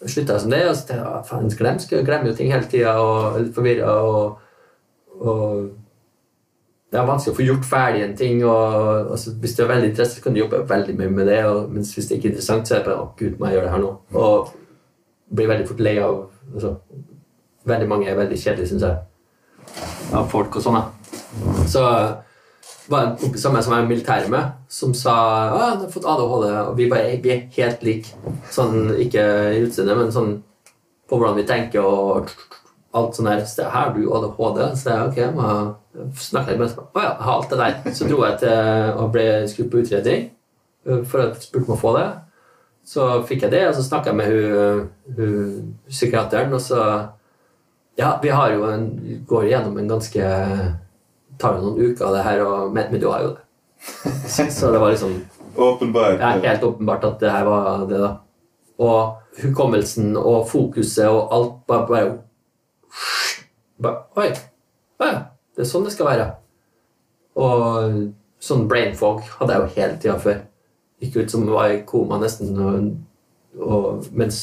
slutta jeg som det, og så tenkte jeg faen, glemsk. Jeg glemmer jo ting hele tida og er litt forvirra. Og, og det er vanskelig å få gjort ferdig en ting. og altså, Hvis du er veldig interessert, kan du jobbe veldig mye med det. Og, mens hvis det ikke er interessant, så er det bare å gud, må jeg gjøre det her nå? Og blir veldig fort lei av altså, Veldig mange er veldig kjedelige, syns jeg, av folk og sånn. da. Så var en kompis av meg som jeg er i militæret med, som sa at han har fått ADHD, og vi, bare, vi er helt like. Sånn, ikke i utseendet, men sånn på hvordan vi tenker og alt sånn her, har du ADHD. Så jeg ok, jeg må snakke litt med ham. Å ja, jeg har alt det der. Så dro jeg til og ble skutt på utredning øh, for å spurte om å få det. Så fikk jeg det, og så snakka jeg med hun, hun psykiateren, og så Ja, vi har jo en, går gjennom en ganske tar jo noen uker av det her, og, men, men du har jo det. Så, så det var liksom Åpenbart. ja, helt åpenbart at det her var det, da. Og hukommelsen og fokuset og alt bare, bare, bare Oi! Å ja. Det er sånn det skal være. Og sånn brain fog hadde jeg jo hele tida før. Gikk ut som var i koma nesten. Og, og, mens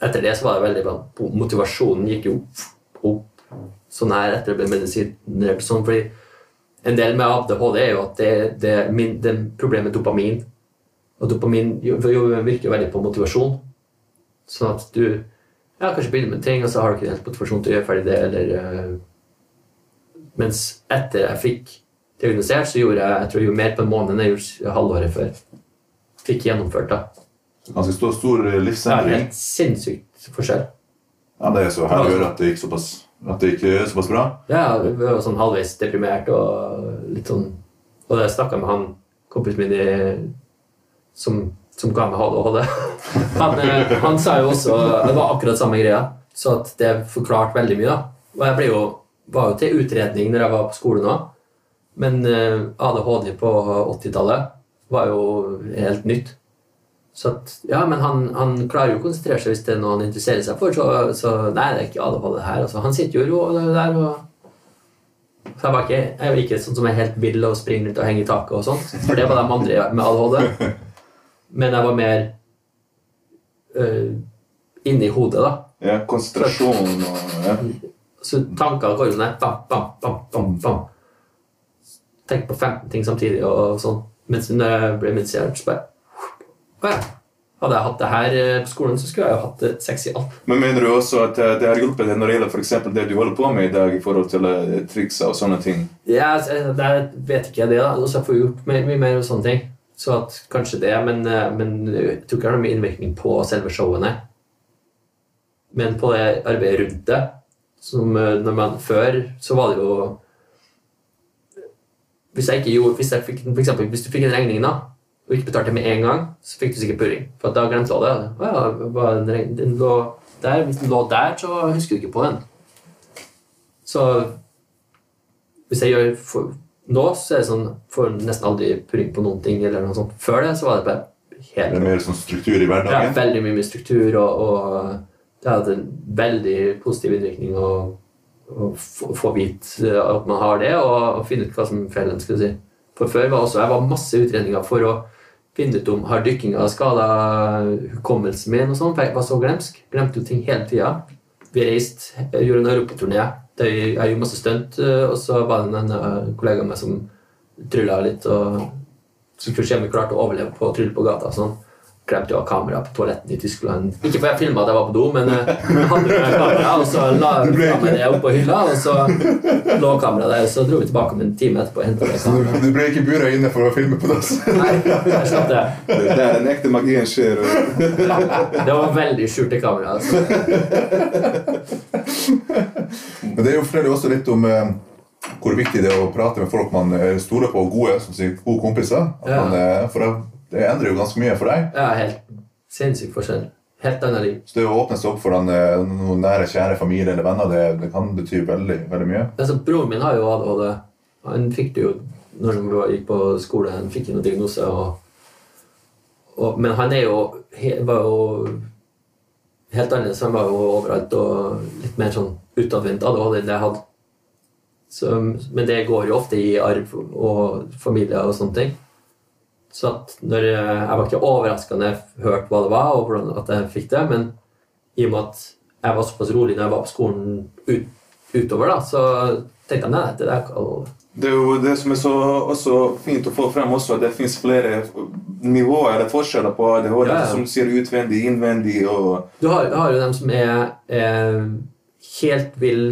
etter det så var det veldig bra. Motivasjonen gikk jo opp sånn her etter det ble medisinert. Sånn, fordi en del med ADHD er jo at det, det, min, det problemet med dopamin. Og dopamin virker jo veldig på motivasjon. Sånn at du ja, kanskje begynner med en ting, og så har du ikke helt motivasjon til å gjøre ferdig det, eller øh, Mens etter jeg fikk diagnosert, så gjorde jeg jeg tror jeg gjorde mer på en måned enn jeg gjorde halvåret før. Fikk gjennomført, da. Ganske stor, stor er livsendring. helt sinnssykt forskjell. Ja, det er så herlig å høre at det gikk såpass, at det gikk eh, såpass bra. Ja, jeg var sånn halvveis deprimert og litt sånn Og da snakka jeg med han kompisen min i, som, som ga meg ADHD. Han, eh, han sa jo også Det var akkurat samme greia, så at det forklarte veldig mye. da. Og jeg ble jo, var jo til utredning når jeg var på skolen òg, men eh, ADHD på 80-tallet var jo helt nytt. Så at, ja, men han, han klarer jo å konsentrere seg hvis det er noe han interesserer seg for. Så, så nei, det er ikke ADHD her. Altså, han sitter jo der og Så jeg var ikke, jeg var ikke sånn som er helt vill og springer rundt og henger i taket og sånt. For det var de andre med ADHD. Men jeg var mer uh, inni hodet, da. Ja, konsentrasjon og ja. Så tankene går jo sånn bam, bam, bam, bam, bam. Tenk på 15 ting samtidig og sånn. Mens når jeg ble medisinert, så bare ja. Hadde jeg hatt det her eh, på skolen, så skulle jeg jo hatt det sexy alt. Men mener du også at eh, det har hjulpet deg når det gjelder eksempel det du holder på med i dag i forhold til trikser og sånne ting? Ja, det vet ikke jeg det, da. Så jeg får gjort mye, mer og sånne ting. Så at kanskje det, men, eh, men jeg tror ikke det har noe innvirkning på selve showene. Men på det arbeidet rundt det, som eh, når man Før så var det jo Hvis jeg ikke gjorde hvis, jeg fikk, for eksempel, hvis du fikk en regning da, og ikke betalte med en gang, så fikk du sikkert purring. For da glemte du det. Å ja, var den, den lå der. Hvis den lå der, så husker du ikke på den. Så hvis jeg gjør for, nå, så er det sånn får nesten aldri purring på noen ting. eller noe sånt. Før det så var det bare Det er mer sånn struktur i hverdagen? ja, veldig mye med struktur, og, og det har hatt en veldig positiv innvirkning å, å få, få vite at man har det, og, og finne ut hva som feiler skulle si. For før var også, jeg var masse utredninger for å finne ut om har dykkinga skada hukommelsen min. og sånn, for Jeg var så glemsk. Glemte jo ting hele tida. Vi reiste, gjorde en europaturné. Der Jeg gjorde masse stunt, og så var det en eh, kollega av meg som trylla litt. og så skulle se om klarte å overleve på å trylle på gata. og sånn. Glemte jo å ha kamera på toaletten i Tyskland. Ikke fordi jeg filma at jeg var på do, men eh, jeg hadde med kamera, og så la jeg det oppå hylla, og så lå kameraet der. og Så dro vi tilbake om en time etterpå og henta det Så du, kameraet. du ble ikke bura inne for å filme på dass? Nei, jeg slapp det. Det er den ekte magien skjer. Det var veldig skjulte kamera. Altså. Men det forteller jo også litt om eh, hvor viktig det er å prate med folk man eh, stoler på, gode, som sier, gode kompiser. At Ja. man, for det, det endrer jo ganske mye for deg. Ja, helt sinnssyk forskjell. Helt annet liv. Så det å åpne seg opp for den, eh, noen nære, kjære familie eller venner, det, det kan bety veldig, veldig mye. Altså, broren min har jo ADHD. Han fikk det jo når han gikk på skole. Han fikk jo noen diagnose. Og, og, men han er jo, he, var jo helt annerledes. Han var jo overalt og litt mer sånn utadvendt ADHD enn det jeg hadde. Så, men det går jo ofte i arv og familier og sånne ting. Så når jeg, var ikke overraska når jeg hørte hva det var, og hvordan at jeg fikk det, men i og med at jeg var såpass rolig når jeg var på skolen ut, utover, da, så tenkte jeg nei, det der Det er jo det som er så også fint å få frem også, at det fins flere nivåer eller forskjeller på ADHD, Ja, ja. som sier utvendig, innvendig og Du har, har jo dem som er, er helt vill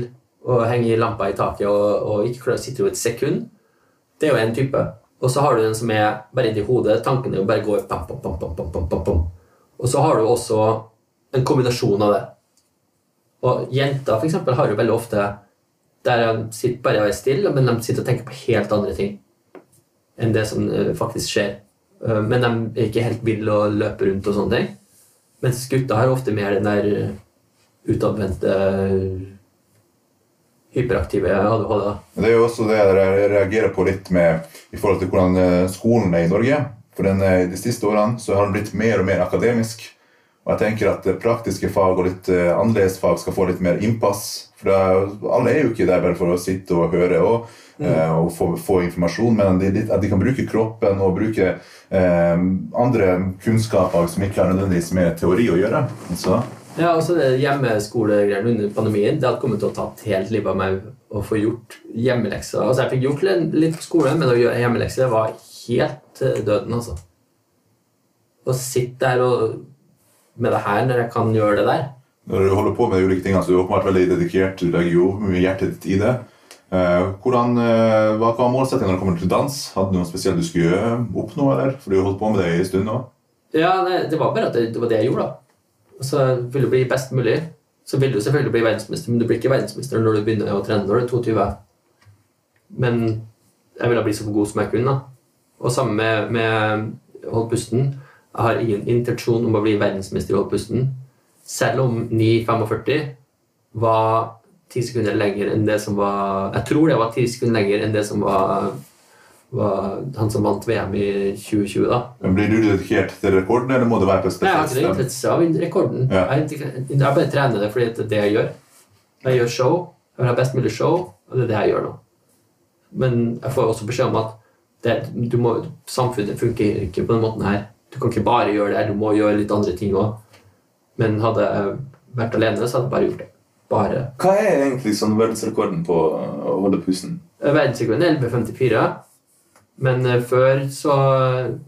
og henger i lampa i taket og, og ikke klarer å sitte i et sekund. Det er jo en type. Og så har du den som er bare inni hodet. Tankene bare går pam, pam, pam, pam. Og så har du også en kombinasjon av det. Og jenter for eksempel, har jo veldig ofte der de sitter bare og er stille, men de sitter og tenker på helt andre ting enn det som eh, faktisk skjer. Eh, Men de er ikke helt ville og løper rundt og sånne ting. Mens gutta har ofte mer den der eh, utadvendte, hyperaktive ADHD. Det er jo også det jeg reagerer på litt med i forhold til hvordan eh, skolen er i Norge. For den, eh, De siste årene så har den blitt mer og mer akademisk. Og jeg tenker at eh, praktiske fag og litt annerledes fag skal få litt mer innpass. For er, alle er jo ikke der bare for å sitte og høre og, mm. og få, få informasjon, men de, at de kan bruke kroppen og bruke eh, andre kunnskaper som ikke har nødvendigvis med teori å gjøre. Så Ja, altså det hjemmeskolegreiene under pandemien. Det hadde kommet til å tatt helt livet av meg å få gjort hjemmelekser. Altså, jeg fikk gjort litt på skolen, men å gjøre hjemmelekser var helt eh, døden, altså. Å sitte der og med det her når jeg kan gjøre det der. når du holder på med de ulike tingene, så er du åpenbart veldig dedikert. Du legger jo mye hjertet ditt i det. Eh, hvordan, eh, hva var målsettingen når det kommer til dans? Hadde du noe spesielt du skulle oppnå? eller? For du har holdt på med det en stund nå. Ja, det, det var bare at det, det var det jeg gjorde, da. Så vil du bli best mulig. Så vil du selvfølgelig bli verdensmester, men du blir ikke verdensmester når du begynner å trene når du er 22. Men jeg ville bli så god som jeg kunne. da. Og sammen med, med Hold pusten. Jeg har ingen intensjon om å bli verdensmester i hold pusten. Selv om 9,45 var ti sekunder lenger enn det som var Jeg tror det var ti sekunder lenger enn det som var, var han som vant VM i 2020. da. Men Blir du dedikert til rekorden, eller må det være på et Nei, jeg har ikke interesse av rekorden. Ja. Jeg, jeg bare trener det fordi det er det jeg gjør. Jeg gjør show. Jeg vil ha best mulig show, og det er det jeg gjør nå. Men jeg får også beskjed om at det, du må, samfunnet funker ikke på den måten her. Du kan ikke bare gjøre det her, du må gjøre litt andre ting òg. Men hadde jeg vært alene, så hadde jeg bare gjort det. Bare. Hva er egentlig sånn verdensrekorden på å holde pusten? Verdensrekorden er 11,54. Men eh, før så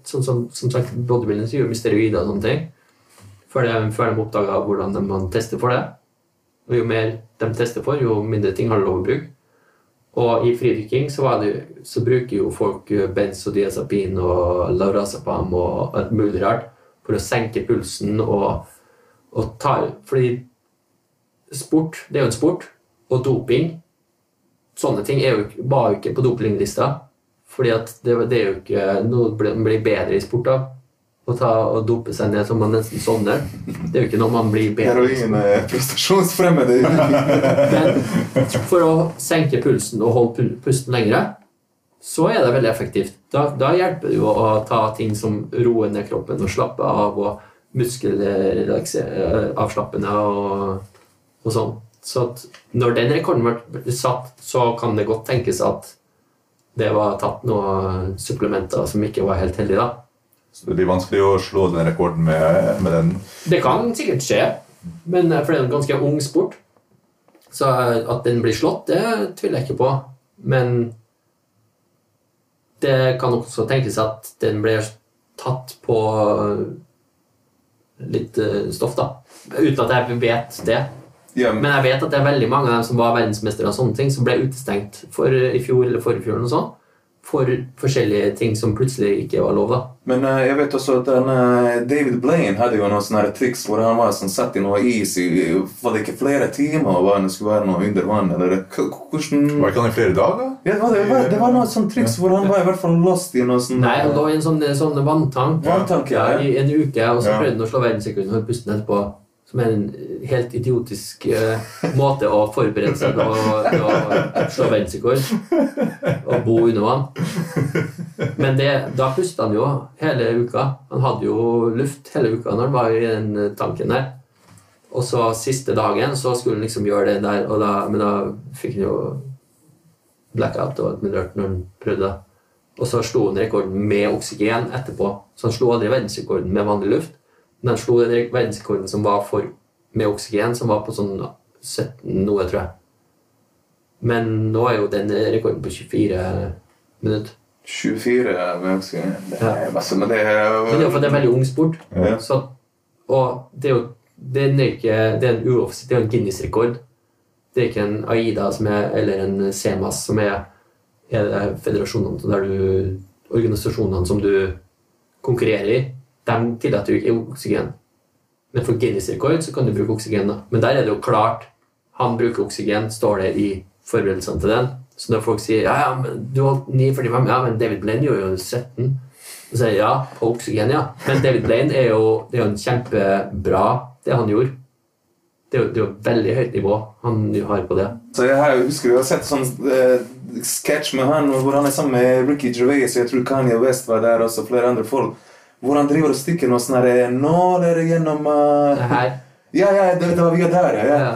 Sånn som, som sagt, bodybuilding gjorde vi steroider og sånne ting. Før de, før de oppdaga hvordan de, man tester for det. Og jo mer de tester for, jo mindre ting har de lov å bruke. Og i fridykking så, så bruker jo folk eh, benzodiazepin og laurazepam og alt mulig rart for å senke pulsen og, og ta Fordi sport, det er jo en sport, og doping Sånne ting jo, var jo ikke på dopinglista. Fordi at det, det er jo ikke noe man blir bedre i sport av. Å ta og dope seg ned så man nesten sovner. Det er jo ikke noe man blir bedre i. Heroin er prestasjonsfremmende. [LAUGHS] Men for å senke pulsen og holde pusten lengre, så er det veldig effektivt. Da, da hjelper det jo å ta ting som roer ned kroppen og slappe av og muskelavslappende og, og sånn. Så når den rekorden ble satt, så kan det godt tenkes at det var tatt noen supplementer som ikke var helt heldige, da. Så det blir vanskelig å slå den rekorden med, med den. Det kan sikkert skje, men for det er en ganske ung sport. Så at den blir slått, det tviler jeg ikke på. Men det kan også tenkes at den blir tatt på litt eh, stoff, da. Uten at jeg vet det. Ja, Men jeg vet at det er veldig mange av dem som var verdensmestere og sånne ting, som ble utestengt for i fjor eller forrige fjor eller noe for forskjellige ting som plutselig ikke var lov. da. Men uh, jeg vet også at den, uh, David Blaine hadde jo noen sånne triks hvor han var sånn satt i noe is i var det ikke flere timer, og var det skulle være noe under vann, eller hvordan Var ikke han i flere dager? ja, det, var, det, var, det var noe sånn triks hvor han var i hvert fall lost i noe sånn Nei, han lå i en sånn, sånn vanntank ja, ja. i en uke, og så Ja. prøvde han å slå verdensrekorden og puste etterpå. Som er en helt idiotisk uh, måte å forberede seg på å, slå verdensrekord. Og bo under vann. Men det, da pusta han jo hele uka. Han hadde jo luft hele uka når han var i den eh, tanken der. Og så siste dagen så skulle han liksom gjøre det der, da, men da fikk han jo blackout og et minutt når han prøvde det. Og så slo han rekorden med oksygen etterpå. Så han slo aldri verdensrekorden med vanlig luft, men han slo den verdensrekorden som var for, med oksygen, som var på sånn 17 noe, tror jeg. Men nå er jo den rekorden på 24 minutter. 24 med oksygen. Det Ja. er masse, men det er Men det er en veldig ung sport. Ja. Så, og det er jo det er ikke, det er en uoffisiell, det er en Guinness-rekord. Det er ikke en AIDA som er, eller en CEMAS som er, er federasjonene der du, organisasjonene som du konkurrerer i. De tillater jo ikke oksygen. Men for Guinness-rekord så kan du bruke oksygen. da. Men der er det jo klart. Han bruker oksygen, står det i forberedelsene til den. Så når folk sier ja, ja, men du holdt 9,45, ja, men David Blaine gjorde jo 17. Så sier jeg ja, på oksygen, ja. Men David Blaine er jo, det er en kjempebra, det han gjorde. Det er jo, veldig høyt nivå han har på det. Så jeg har, husker du har sett sånn eh, sketsj med han hvor han er sammen med Ricky Gervais, og jeg tror Kanye West var der også, flere andre folk. Hvor han driver og stikker noen sånne her nåler gjennom uh, Det her Ja, ja, det, det var via der, ja. ja.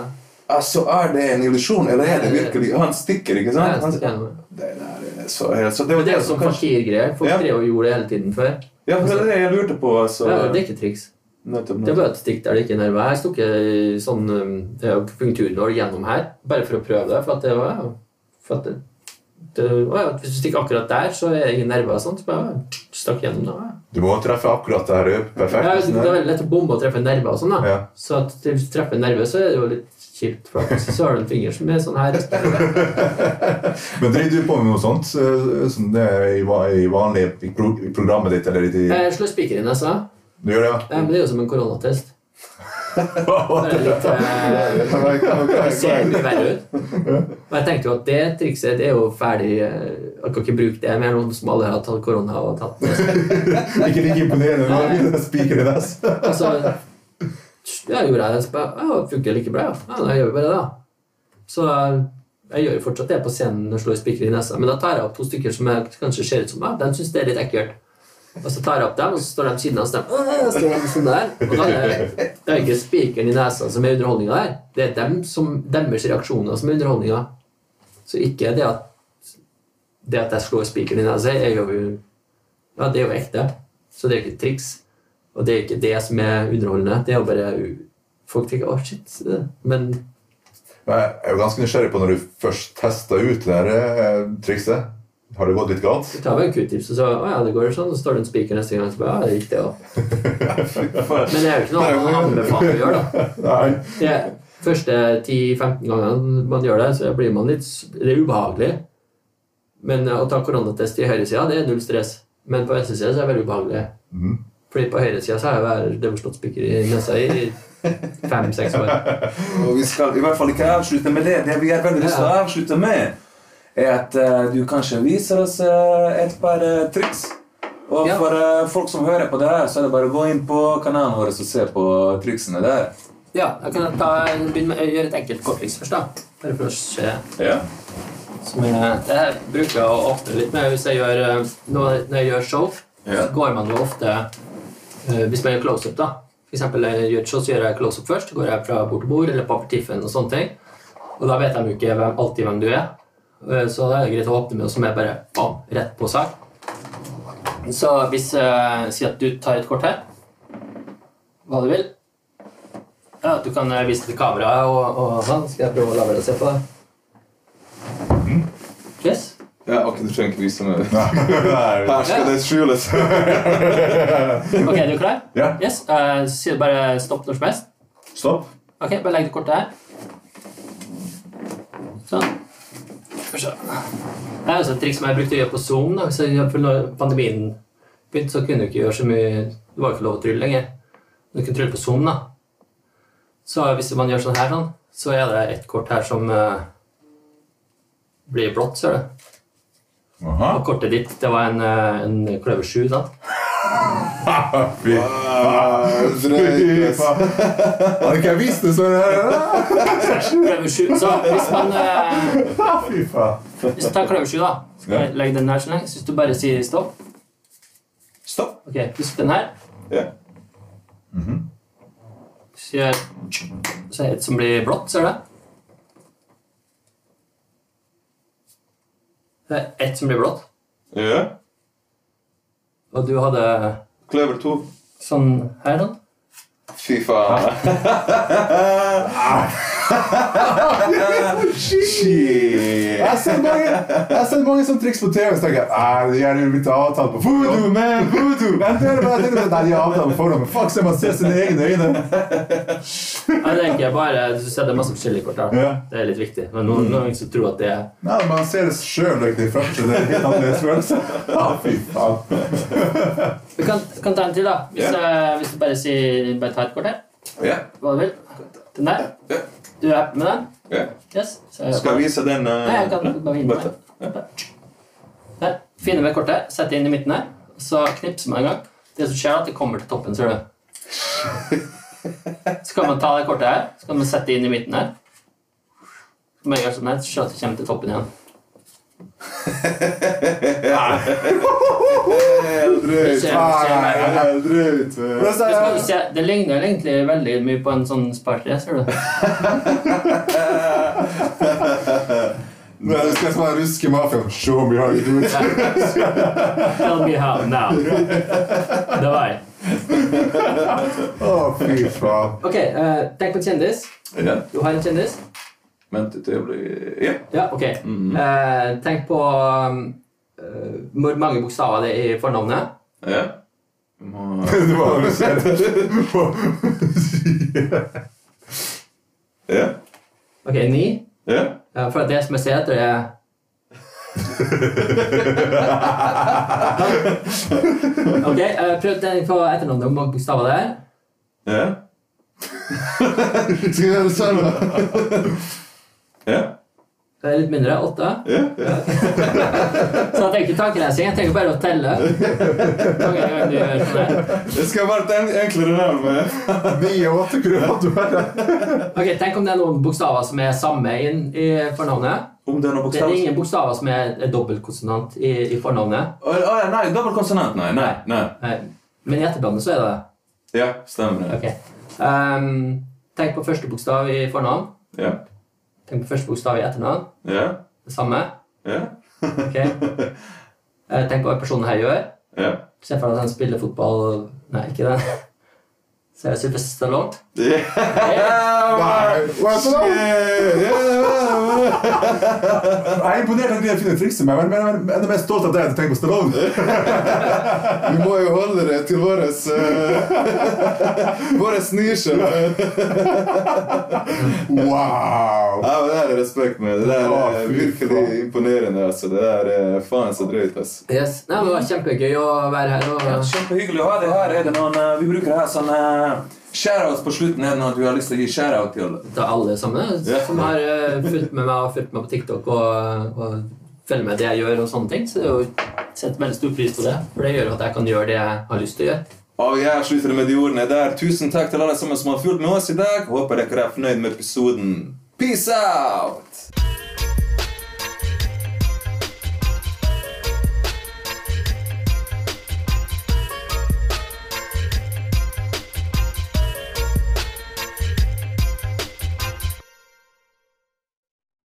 Altså, er det en illusjon, eller er det virkelig Han stikker, ikke sant? Han, det. der er så helt så det, var, det er jo som sånn fakirgreier. Folk Ja. drev og gjorde det hele tiden før. Ja, det er det jeg lurte på. Altså. Ja, det er ikke triks. Nettopp, Det er bare et stikk der det ikke er nerver. Jeg stukket sånn akupunkturnål gjennom her, bare for å prøve det. For at det var for at det, det, ja, Hvis du stikker akkurat der, så er det ingen nerver. og sånt, så bare stakk gjennom det. Du må treffe akkurat der oppe. Perfekt. Ja, det er veldig lett å bombe og treffe nerver. og sånn da. Ja. Så at du treffer nerve, så er det jo litt kjipt. For så har du en finger som er sånn her. [LAUGHS] Men driver du på med noe sånt eh, som det er i, vanlig i programmet ditt? eller i Jeg slår spiker i nesa. Du gjør det, ja. Men det er jo som en koronatest. Litt, eh, Det ser mye verre ut. Og jeg tenkte jo at det trikset det er jo ferdig. eh, Jeg kan ikke bruke det mer noen som alle har tatt korona og tatt? [LAUGHS] Ikke like imponerende med spiker i nes. Altså, ja, gjorde jeg det, ja, det funker like bra. Ja, Ja, da gjør vi bare det, da. Så jeg gjør jo fortsatt det på scenen og slår spiker i nesa, men da tar jeg opp to stykker som jeg kanskje ser ut som meg. Den syns det er litt ekkelt. Og så tar jeg opp dem, og så står de siden av «Åh», står de sånn der. Og da er det, det er ikke spikeren i nesa som er underholdninga der. Det er dem som, deres reaksjoner som er underholdninga. Så ikke det at det at jeg slår spikeren i nesa, er jo Ja, det er jo ekte. Så det er ikke et triks. Og det er ikke det som er underholdende. Det er jo bare Folk tenker 'å, shit'. Men Men Jeg er jo ganske nysgjerrig på når du først testa ut det her eh, trikset. Har det gått litt galt? du tar bare en q-tips, og så 'Å ja, det går sånn', og så står det en spiker neste gang, og så bare 'Ja, det gikk, det òg'. [LAUGHS] Men det er jo ikke noe man anbefaler å gjøre, da. Nei. Det første 10-15 gangene man gjør det, så blir man litt Det er ubehagelig. Men eh, å ta koronatest i høyresida, det er null stress. Men på venstresida så er det veldig ubehagelig. Mm. Fordi på høyresida så har jeg vært- slått spiker i nesa i fem-seks år. [LAUGHS] Og vi skal i hvert fall ikke avslutte med det. Det vi har veldig lyst til å avslutte med, er at eh, du kanskje viser oss eh, et par eh, triks. Og for folk som hører på det her, så er det bare å gå inn på kanalen vår og se på triksene der. Ja, jeg kan ta, begynne med å gjøre et enkelt korttriks først. da. Bare for å se. Ja. Som jeg, det bruker jeg å åpne litt med hvis jeg gjør, når jeg gjør show. Ja. Så går man jo ofte Hvis man gjør close-up, da. For eksempel, jeg gjør show, så gjør jeg close-up først. Går jeg fra bord til bord eller på aperitiffen og sånne ting. Og da vet de jo ikke alltid hvem du er. Eh, Så da er det greit å åpne med, og så må jeg bare bam, rett på sak. Så hvis uh, Si at du tar et kort her. Hva du vil. Ja, Du kan eh, vise til kameraet og, og sånn. Skal jeg prøve å la være å se på det? Yes. ja, ok, du trenger ikke vise meg. [LAUGHS] Her skal det skjules. [LAUGHS] Ok, er du klar? Ja. Yes. Uh, Sier bare stopp når som helst? Stopp. Ok, bare legg det kortet her. Sånn. Det er også et triks som jeg brukte å gjøre på Zoom. Da. Så når pandemien begynte, så kunne du ikke gjøre så mye Det var ikke lov å trylle lenger. Du kunne trylle på Zoom. da. Så hvis man gjør sånn her, sånn, så er det et kort her som uh, blir blått, ser du. Aha. Og kortet ditt, det var en, eh, en kløver 7, sant? Fy faen. Hadde ikke jeg visst det, så Kløver 7. Så hvis man eh, Fy faen. Hvis du tar kløversky, da Skal jeg legge den her så lenge? Så hvis du bare sier stopp Stopp. Ok, husk den her. Ja. Så gjør så er det et som blir blått, ser du det? Det er ett som blir blått. Ja. Og du hadde Kløver 2. sånn her, da. Fy faen. [LAUGHS] Shit. Jeg har sett mange, har sånne triks på TV, så tenker jeg Nei, de er litt avtalt på voodoo, man, voodoo. Men det er bare, jeg tenker, nei, de har avtalt på forhånd, men fuck, så man ser sine egne øyne. Jeg tenker bare, Du ser det er masse forskjellige kort her. Ja. Det er litt viktig. Men noen, noen som tror at det er Nei, man ser det sjøl det er en helt annerledes følelse. Ja, fy faen. Vi kan, kan ta en til, da. Hvis, du bare sier Bare tar et kort her. Ja. Hva du vil. Den der. Ja. Du er happy med den? ja. Yes. Jeg, Skal jeg vise den uh, Nei, jeg kan bare Bare den. Ja. Der. Finne med kortet, sette inn i midten her, så knipser man en gang. Det som skjer, er at det kommer til toppen, ser du. [LAUGHS] Så kan man ta det kortet her, så kan man sette det inn i midten her. Så man gjør sånn her, så ser du at det kommer til toppen igjen. Helt drøyt. Det er ligner egentlig veldig mye på en sånn sparkle, ser du. [LAUGHS] Men det skal være ruske mafiaen. Show me how you do it. [LAUGHS] Tell me how now. Det var jeg. Å, fy faen. Ok, eh, tenk på en kjendis. Du har en kjendis. Vent til jeg blir Ja. Ja, ok. Eh, tenk på eh, hvor mange bokstaver det er i fornavnet. ja. Må- Det var det du ser. [LAUGHS] Ja. Ok, ni. Ja. Ja, for det som jeg ser etter, er [LAUGHS] Ok, eh, prøv den på etternavnet. Hvor mange bokstaver det er. Ja. Skal vi gjøre det sammen? [LAUGHS] Ja. Det er litt mindre. Åtte. Ja. [LAUGHS] Så jeg tenker ikke tankelesing, jeg tenker bare å telle. [LAUGHS] Mange ganger du gjør sånn. Det skal være et enklere navn. åtte kroner Ok, Tenk om det er noen bokstaver som er samme inn i fornavnet. Om det er noe Det er ingen bokstaver som er, dobbeltkonsonant i, i fornavnet. Å, å, nei, dobbeltkonsonant. Nei, nei. nei. Nei, Men i etternavnet så er det det. Ja, stemmer Okay. Ok. Ehm, tenk på første bokstav i fornavn. Ja. Tenk på første bokstav i etternavn. Ja. Det samme. Ja. Ok. [LAUGHS] Eh, tenk på hva personen her gjør. Ja. Se for deg at han spiller fotball Nei, ikke det. Så er det Sylvester Stallone. Yeah. Yeah. er Wow. da? [LAUGHS] Jeg er imponert over at de finner trikset meg, men men- men jeg er enda mer stolt av deg at du tenker på Stallone. [LAUGHS] Vi må jo holde det til vår Vår nisje. Wow! Ja, men det er respekt med. Det der er virkelig imponerende. altså. Det der er faen så drøyt. altså. Yes. Nei, men Det var kjempegøy å være her. Ja, Og, Kjempehyggelig å ha deg her. Er det noen, eh, vi bruker her sånn uh, shoutouts på slutten. Er det noe du har lyst til å gi shoutout til? til alle sammen Ja. som har eh, fulgt med meg og fulgt meg på TikTok og, og følger med det jeg gjør. og sånne ting, Så det er jo setter veldig stor pris på det. For det gjør at jeg kan gjøre det jeg har lyst til å gjøre. Og jeg slutter med de ordene der. Tusen takk til alle sammen som har fulgt med oss i dag. Håper dere er fornøyd med episoden. Peace out!